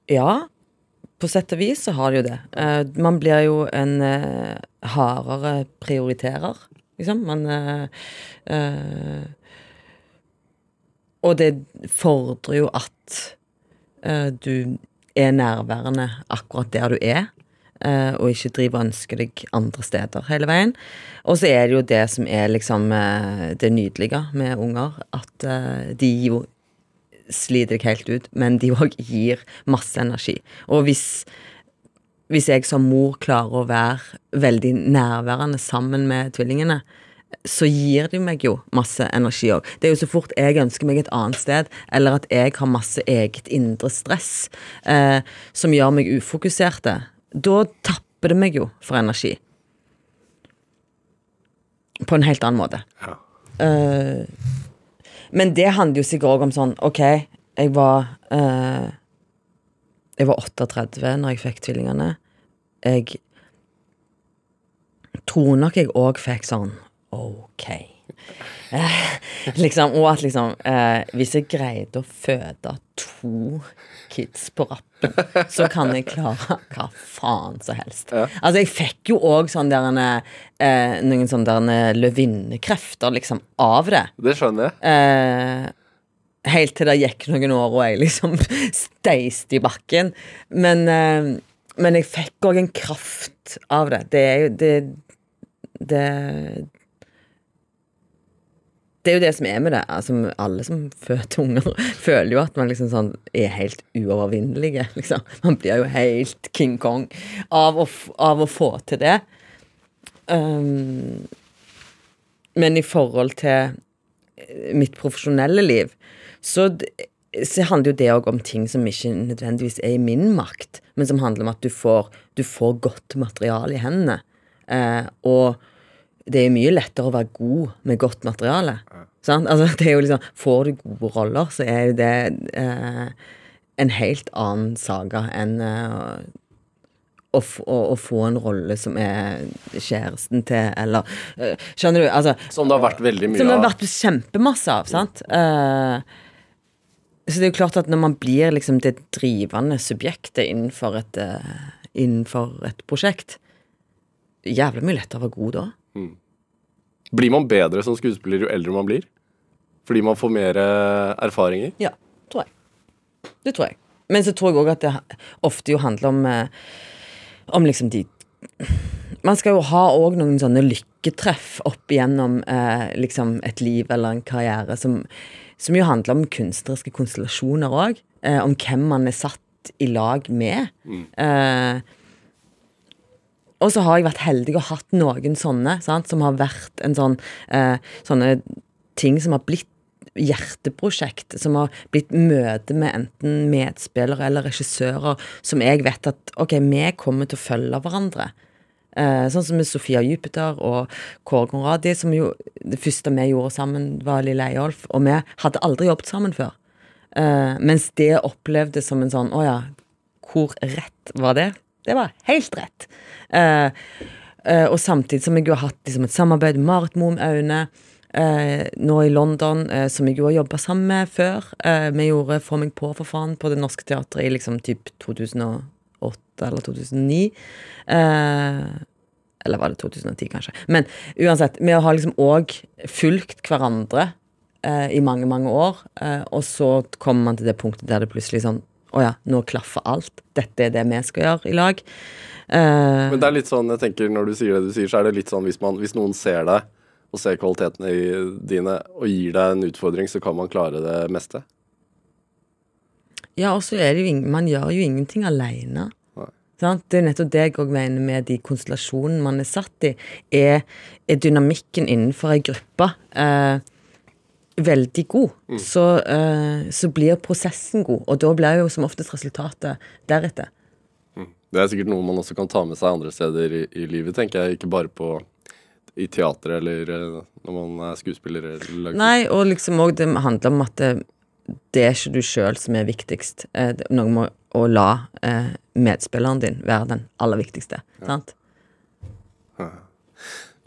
Ja, på sett og vis så har det jo det. Uh, man blir jo en uh, hardere prioriterer, liksom. Man uh, og det fordrer jo at du er nærværende akkurat der du er, eh, og ikke driver og ønsker deg andre steder hele veien. Og så er det jo det som er liksom eh, det nydelige med unger, at eh, de jo sliter deg helt ut, men de òg gir masse energi. Og hvis hvis jeg som mor klarer å være veldig nærværende sammen med tvillingene, så gir det meg jo masse energi òg. Det er jo så fort jeg ønsker meg et annet sted, eller at jeg har masse eget indre stress eh, som gjør meg ufokuserte, da tapper det meg jo for energi. På en helt annen måte. Ja. Eh, men det handler jo sikkert òg om sånn OK, jeg var eh, Jeg var 38 når jeg fikk tvillingene. Jeg tror nok jeg òg fikk sånn OK. Eh, liksom, og at liksom eh, Hvis jeg greide å føde to kids på rappen, så kan jeg klare hva faen som helst. Altså, jeg fikk jo òg sånn eh, noen sånne løvinnekrefter, liksom, av det. Det skjønner jeg. Eh, helt til det gikk noen år og jeg liksom steiste i bakken. Men, eh, men jeg fikk òg en kraft av det. Det er jo det, det det er jo det som er med det. Altså, alle som føder unger, føler jo at man liksom sånn er helt uovervinnelige. Liksom. Man blir jo helt King Kong av å, av å få til det. Um, men i forhold til eh, mitt profesjonelle liv, så, så handler jo det òg om ting som ikke nødvendigvis er i min makt, men som handler om at du får, du får godt materiale i hendene. Uh, og det er mye lettere å være god med godt materiale. Sant? Altså, det er jo liksom, får du gode roller, så er jo det eh, en helt annen saga enn eh, å, å, å få en rolle som er kjæresten til, eller eh, Skjønner du? Altså, Som det har vært veldig mye som det har vært kjempemasse av, sant? Eh, så det er jo klart at når man blir liksom det drivende subjektet innenfor et, eh, innenfor et prosjekt Jævlig mye lettere å være god da. Blir man bedre som skuespiller jo eldre man blir? Fordi man får mer erfaringer? Ja, tror jeg. Det tror jeg. Men så tror jeg òg at det ofte jo handler om eh, Om liksom de Man skal jo ha òg noen sånne lykketreff opp igjennom eh, liksom et liv eller en karriere som, som jo handler om kunstneriske konstellasjoner òg. Eh, om hvem man er satt i lag med. Eh, og så har jeg vært heldig og hatt noen sånne, sant, som har vært en sånn eh, Sånne ting som har blitt hjerteprosjekt, som har blitt møte med enten medspillere eller regissører, som jeg vet at ok, vi kommer til å følge hverandre. Eh, sånn som med Sofia Jupiter og Kåre Conradi, som jo det første vi gjorde sammen, var Lille Eyolf, og vi hadde aldri jobbet sammen før. Eh, mens det opplevdes som en sånn Å ja, hvor rett var det? Det var helt rett. Uh, uh, og samtidig som jeg jo har hatt liksom, et samarbeid med Marit Moum Aune Uh, nå i London, eh, som jeg jo har jobba sammen med før. Eh, vi gjorde Få meg på, for faen, på Det Norske Teatret i liksom typ 2008 eller 2009. Eh, eller var det 2010, kanskje. Men uansett, vi har liksom òg fulgt hverandre eh, i mange, mange år. Eh, og så kommer man til det punktet der det plutselig sånn Å ja, nå klaffer alt. Dette er det vi skal gjøre i lag. Uh, Men det er litt sånn, jeg tenker når du sier det du sier, så er det litt sånn hvis, man, hvis noen ser deg og ser kvalitetene dine og gir deg en utfordring, så kan man klare det meste. Ja, og så er det jo ingen, Man gjør jo ingenting aleine. Sant? Det er nettopp det jeg òg mener med de konstellasjonene man er satt i. Er, er dynamikken innenfor ei gruppe eh, veldig god, så, uh, så blir prosessen god. Og da blir jo som oftest resultatet deretter. Det er sikkert noe man også kan ta med seg andre steder i, i livet, tenker jeg. Ikke bare på i teatret eller eh, når man er skuespiller eller Nei, og liksom òg det handler om at det, det er ikke du sjøl som er viktigst. Eh, noe med å la eh, medspilleren din være den aller viktigste. Ja. Sant?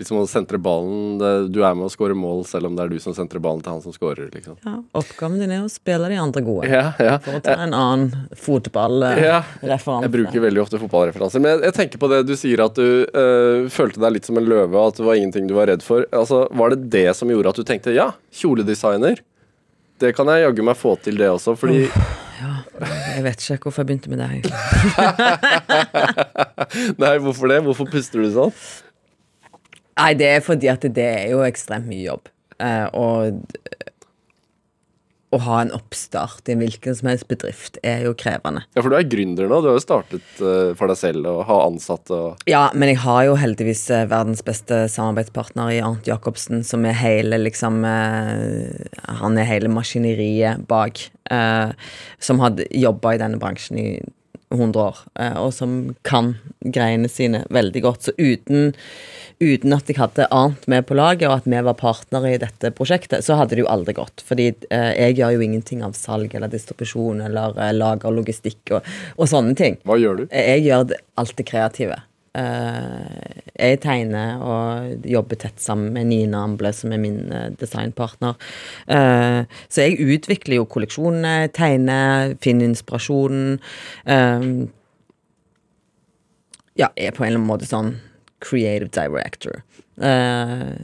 Liksom å sentre ballen. Det, du er med å score mål selv om det er du som sentrer ballen til han som skårer. liksom. Ja, oppgaven din er å spille de andre gode. Ja, ja. For å ta en annen Ja. fotballreferanse. Jeg bruker veldig ofte fotballreferanser. Men jeg, jeg tenker på det du sier at du øh, følte deg litt som en løve, at det var ingenting du var redd for. Altså, Var det det som gjorde at du tenkte ja, kjoledesigner, Det kan jeg jaggu meg få til, det også, fordi Jeg vet ikke hvorfor jeg begynte med det. egentlig. Nei, hvorfor det? Hvorfor puster du sånn? Nei, det er fordi at det er jo ekstremt mye jobb. Eh, og å ha en oppstart i en hvilken som helst bedrift er jo krevende. Ja, for du er gründer nå. Du har jo startet eh, for deg selv og har ansatte og Ja, men jeg har jo heldigvis eh, verdens beste samarbeidspartner i Arnt Jacobsen, som er hele liksom Han er hele maskineriet bak. som hadde jobba i denne bransjen i 100 år, og som kan greiene sine veldig godt. Så uten, uten at jeg hadde Arnt med på laget, og at vi var partnere i dette prosjektet, så hadde det jo aldri gått. Fordi eh, jeg gjør jo ingenting av salg eller distribusjon eller eh, lager logistikk og, og sånne ting. Hva gjør du? Jeg gjør alt det kreative. Eh, jeg tegner og jobber tett sammen med Nina Amble, som er min eh, designpartner. Eh, så jeg utvikler jo kolleksjonene, tegner, finner inspirasjonen. eh, ja, er på en eller annen måte sånn creative director. Uh,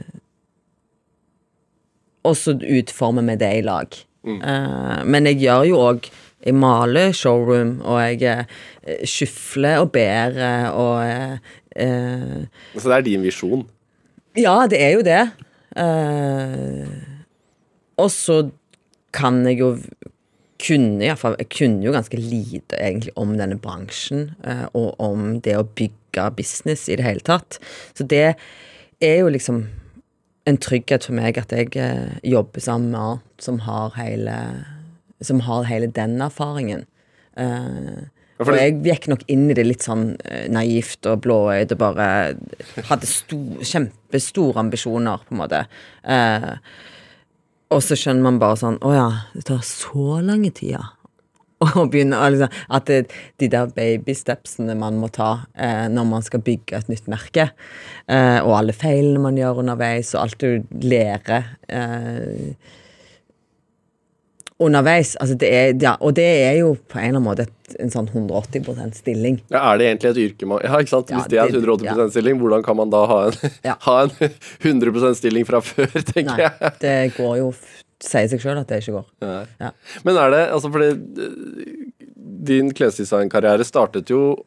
og så utformer vi det i lag. Eh, men jeg gjør jo òg Jeg maler showroom, og jeg uh, skyfler og ber eh, og Så det er din visjon. Ja, det er jo det. Og så kan jeg jo kunne, i fall, Jeg kunne jo ganske lite egentlig om denne bransjen, eh, og om det å bygge business i det hele tatt. Så det er jo liksom en trygghet for meg at jeg eh, jobber sammen med Arnt, som har hele Som har hele den erfaringen. Eh, Ja, for jeg gikk nok inn i det litt sånn naivt og blåøyd og bare hadde sto- kjempestore ambisjoner, på en måte. Eh, og så skjønner man bare sånn Å ja, det tar så lange tider. Og begynner, liksom, at det, de der babystepsene man må ta eh, når man skal bygge et nytt merke, eh, og alle feilene man gjør underveis, og alt du lærer eh, underveis altså det er, ja, Og det er jo på en eller annen måte en sånn 180% stilling. Ja, Er det egentlig et yrke man Ja, ikke sant? Ja, Hvis det er det- 180% stilling, hvordan kan man da ha en, ha en 100% stilling fra før, tenker Nei, jeg. det går jo Sier seg sjøl at det ikke går. Ja. Men er det Altså, fordi eh, din klesdesignkarriere startet jo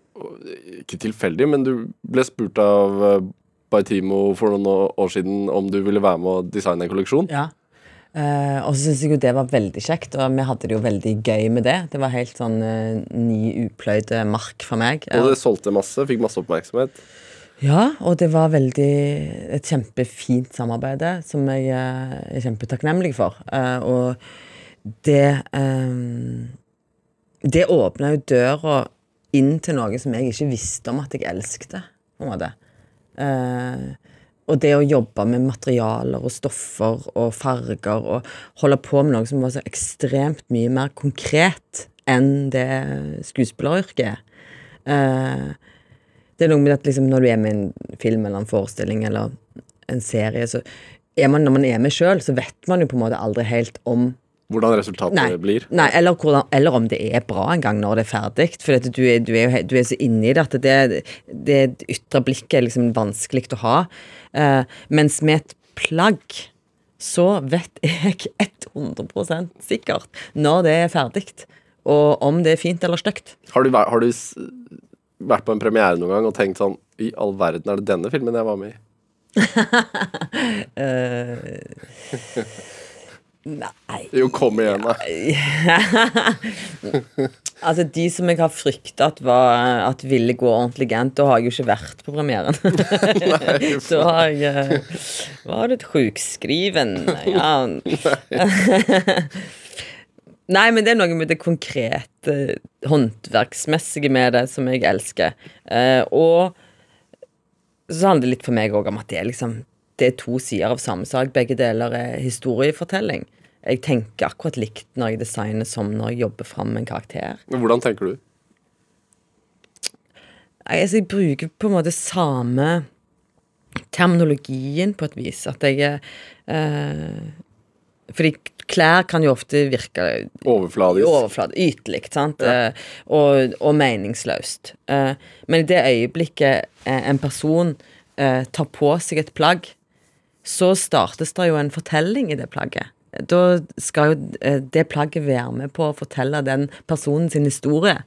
ikke tilfeldig, men du ble spurt av eh, Baitimo for noen år siden om du ville være med å designe en kolleksjon. Ja. Eh, og så syns jeg jo det var veldig kjekt, og vi hadde det jo veldig gøy med det. Det var helt sånn uh, ny, upløyde mark for meg. Og det solgte masse, fikk masse oppmerksomhet. Ja, og det var veldig et kjempefint samarbeid som jeg uh, er kjempetakknemlig for. Eh, og det eh, Det åpna jo døra inn til noe som jeg ikke visste om at jeg elsket, på en måte. Eh, og det å jobbe med materialer og stoffer og farger og holde på med noe som var så ekstremt mye mer konkret enn det skuespilleryrket er. Eh, det er noe med at liksom, når du er med i en film eller en forestilling eller en serie, så er man, når man er med sjøl, så vet man jo på en måte aldri helt om Hvordan resultatet Nei, blir. nei eller, hvordan, eller om det er bra en gang når det er ferdig. For du, er, du, er, du er så inni det at det, det ytre blikket er liksom vanskelig å ha. Uh, mens med et plagg så vet jeg 100 sikkert når det er ferdig, og om det er fint eller stygt. Har du, har du vært på en premiere noen gang og tenkt sånn I all verden er det denne filmen jeg var med i? Nei Jo, kom igjen, da. Altså, de som jeg har frykta at, var- at ville gå ordentlig gærent, da har jeg jo ikke vært på premieren. da har jeg eh, Var du sjukskriven. Ja. Nei, men det er noe med det konkrete, håndverksmessige med det som jeg elsker. Eh, og så handler det litt for meg òg om at det er liksom Det er to sider av samme sak. Begge deler er historiefortelling. Jeg tenker akkurat likt når jeg designer som når jeg jobber fram en karakter. Men Hvordan tenker du? Altså, jeg bruker på en måte samme terminologien på et vis. At jeg eh, Fordi klær kan jo ofte virke Overfladisk? Overflad, ytelig, sant, Eh, og, og meningsløst. Eh, men i det øyeblikket eh, en person eh, tar på seg et plagg, så startes det jo en fortelling i det plagget. da skal jo eh, det plagget være med på å fortelle den personen sin historie.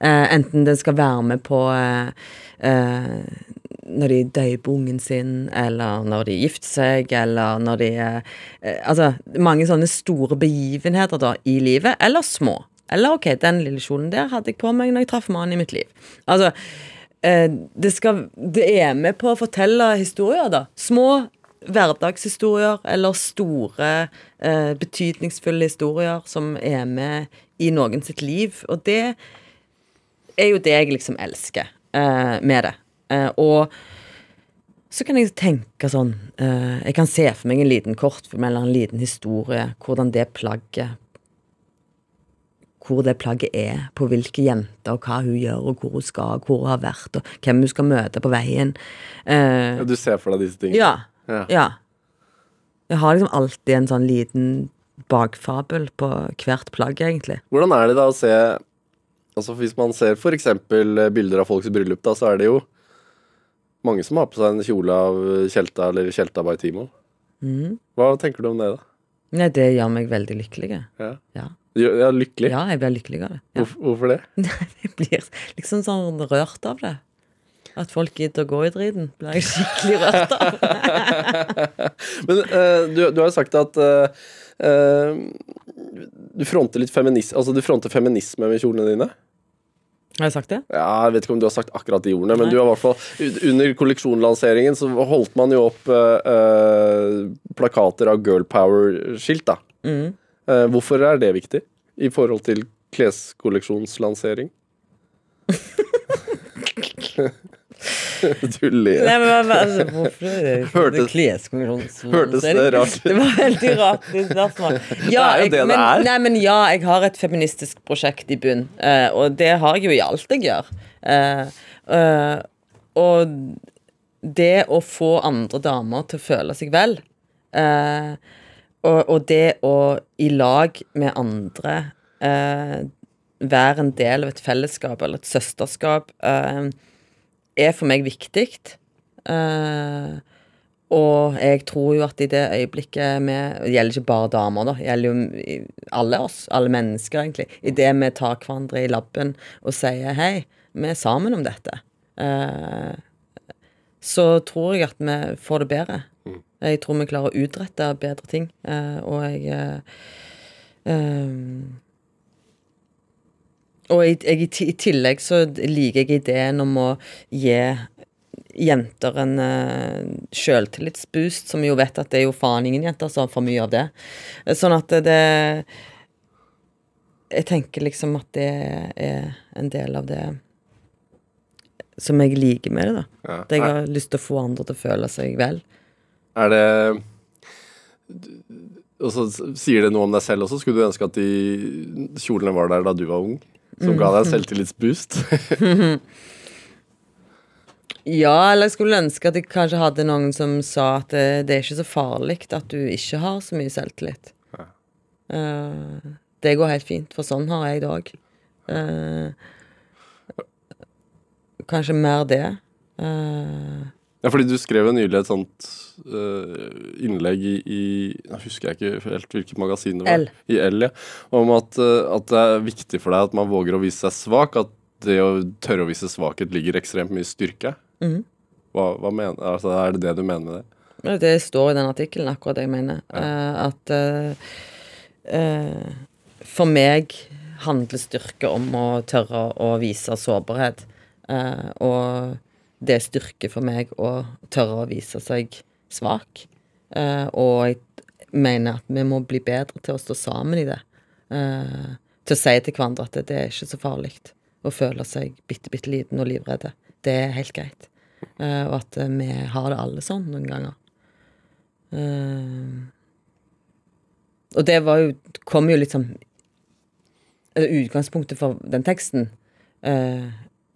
Eh, enten den skal være med på eh, når de døper ungen sin, eller når de gifter seg, eller når de Altså mange sånne store begivenheter da i livet, eller små. Eller ok, den lille kjolen der hadde jeg på meg når jeg traff mannen i mitt liv. Altså, det skal Det er med på å fortelle historier, da. Små hverdagshistorier eller store, eh, betydningsfulle historier som er med i noen sitt liv. Og det er jo det jeg liksom elsker eh, med det. Eh, og så kan jeg tenke sånn eh, Jeg kan se for meg en liten kortfilm eller en liten historie. Hvordan det plagget Hvor det plagget er. På hvilke jenter, og hva hun gjør, og hvor hun skal, og hvor hun har vært, og hvem hun skal møte på veien. Eh, Ja, du ser for deg disse tingene? ja. Ja. Ja. Jeg har liksom alltid en sånn liten bakfabel på hvert plagg, egentlig. Hvordan er det da å se Altså Hvis man ser f.eks. bilder av folks bryllup, da, så er det jo mange som har på seg en kjole av Tjelta eller Tjelta by Timo. Mm. Hva tenker du om det, da? Nei, det gjør meg veldig lykkelig. Ja, Ja, ja lykkelig? ja jeg blir lykkelig av det. Ja. Hvorfor det? Jeg blir liksom sånn rørt av det. At folk gidder å gå i driten, blir jeg skikkelig rørt av. Men uh, du, du har jo sagt at uh, du fronter litt feminisme altså du fronter feminisme med kjolene dine. Har jeg sagt det? Ja, Jeg vet ikke om du har sagt akkurat de ordene, men Nei. du har i hvert fall under kolleksjonlanseringen så holdt man jo opp uh, plakater av girl power-skilt. da. Mm. Uh, hvorfor er det viktig i forhold til kleskolleksjonslansering? du ler. Nei, men, men altså, hvorfor er det Hørtes- hørtes det rart ut? Det var veldig rart det spørsmål. Ja, Det er jo det det er. Nei, men ja, jeg har et feministisk prosjekt i bunn, uh, og det har jeg jo i alt jeg gjør. Uh, uh, og det å få andre damer til å føle seg vel, og, og det å i lag med andre være en del av et fellesskap eller et søsterskap, eh, er for meg viktig. Uh, og jeg tror jo at i det øyeblikket vi Det gjelder ikke bare damer, da. Det gjelder jo alle oss, alle mennesker, egentlig. I det vi tar hverandre i labben og sier hei, vi er sammen om dette, eh, så tror jeg at vi får det bedre. Jeg tror vi klarer å utrette bedre ting, eh, og jeg eh, eh, og i, jeg, i i tillegg så liker jeg ideen om å gi jenter en uh, sjøltillitsboost, som vi jo vet at det er jo faen ingen jenter som har for mye av det. Sånn at det Jeg tenker liksom at det er en del av det som jeg liker med det, da. Ja. At jeg har lyst til å få andre til å føle seg vel. Er det Og så sier det noe om deg selv også. Skulle du ønske at de kjolene var der da du var ung? Som ga deg selvtillitsboost? Ja, eller jeg skulle ønske at jeg kanskje hadde noen som sa at det, det er ikke så farlig at du ikke har så mye selvtillit. Eh, det går helt fint, for sånn har jeg det òg. kanskje mer det. Eh, Ja, fordi du skrev jo nylig et sånt uh, innlegg i, i Nå husker jeg ikke helt hvilket magasin det var. L. I L, ja. Om at, uh, at det er viktig for deg at man våger å vise seg svak. At det å tørre å vise svakhet ligger ekstremt mye styrke. Mm. hva, hva mener, altså, Er det det du mener med det? Det står i den artikkelen, akkurat det jeg mener. Eh, at eh, eh, for meg handler styrke om å tørre å vise sårbarhet. Og det er styrke for meg å tørre å vise seg svak. Eh, og jeg mener at vi må bli bedre til å stå sammen i det. Eh, til å si til hverandre at det, er ikke så farlig å føle seg bitte, bitte liten og livredde. Det er helt greit. Eh, og at vi har det alle sånn noen ganger. Og det var jo kom jo litt sånn Utgangspunktet for den teksten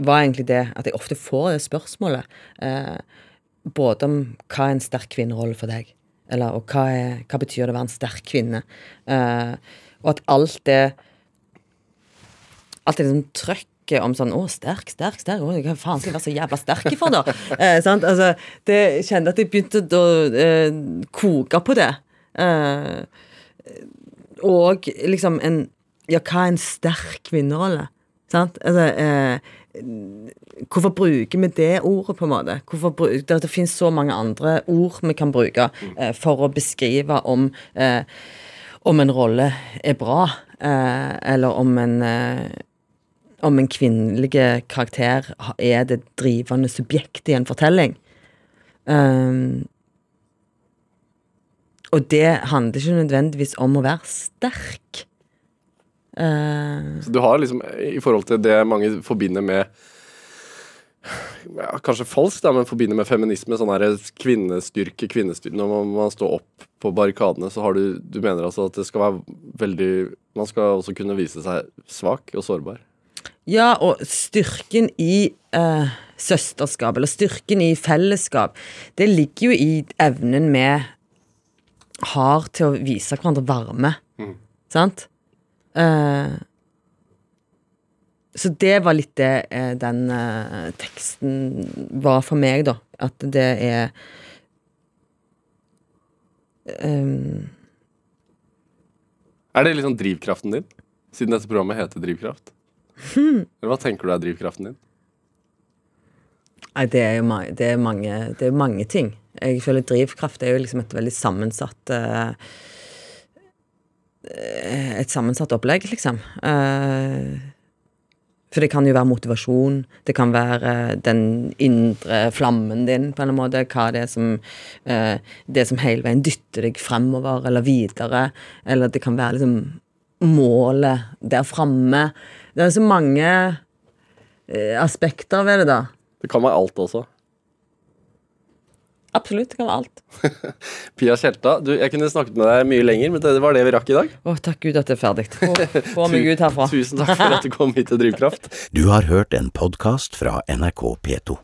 var egentlig det at jeg ofte får det spørsmålet. Eh, både om hva er en sterk kvinnerolle for deg, eller og hva, er, hva betyr det å være en sterk kvinne? Eh, og at alt det Alt det liksom trøkket om sånn 'Å, sterk, sterk, sterk. Å, hva faen skal jeg være så jævla sterk for, da?' Eh, sant? Altså, det kjente at jeg begynte å eh, koke på det. Eh, Og liksom en Ja, hva er en sterk kvinnerolle? Sant? Altså eh, Hvorfor bruker vi det ordet, på en måte? Hvorfor det, det finnes så mange andre ord vi kan bruke eh, for å beskrive om eh, om en rolle er bra, eh, eller om en eh, om en kvinnelig karakter er det drivende subjektet i en fortelling. Um, og det handler ikke nødvendigvis om å være sterk. Eh, Så du har liksom, i forhold til det mange forbinder med ja, Kanskje falskt, men forbinder med feminisme, sånn her kvinnestyrke, kvinnestyrke Når man, man står opp på barrikadene, så har du Du mener altså at det skal være veldig Man skal også kunne vise seg svak og sårbar. Ja, og styrken i eh, søsterskap, eller styrken i fellesskap, det ligger jo i evnen vi har til å vise hverandre varme. Sant? Eh, så det var litt det eh, den eh, teksten var for meg, da. At det er um, Er det liksom drivkraften din? Siden dette programmet heter Drivkraft? Eller hva tenker du er drivkraften din? Nei, det er jo ma det er mange, det er mange ting. Jeg føler drivkraft er jo liksom et veldig sammensatt eh, Et sammensatt opplegg, liksom. Eh, for det kan jo være motivasjon, det kan være eh, den indre flammen din, på en eller annen måte. Hva det er som eh, Det som hele veien dytter deg fremover eller videre. Eller det kan være liksom målet der framme. Det er så mange eh, aspekter ved det, da. Det kan være alt også. Absolutt, det kan være alt. Pia Tjelta, du, jeg kunne snakket med deg mye lenger, men det var det vi rakk i dag. Å, takk Gud at det er ferdig. Få meg ut herfra. Tusen takk for at du kom hit til Drivkraft. Du har hørt en podkast fra NRK P2.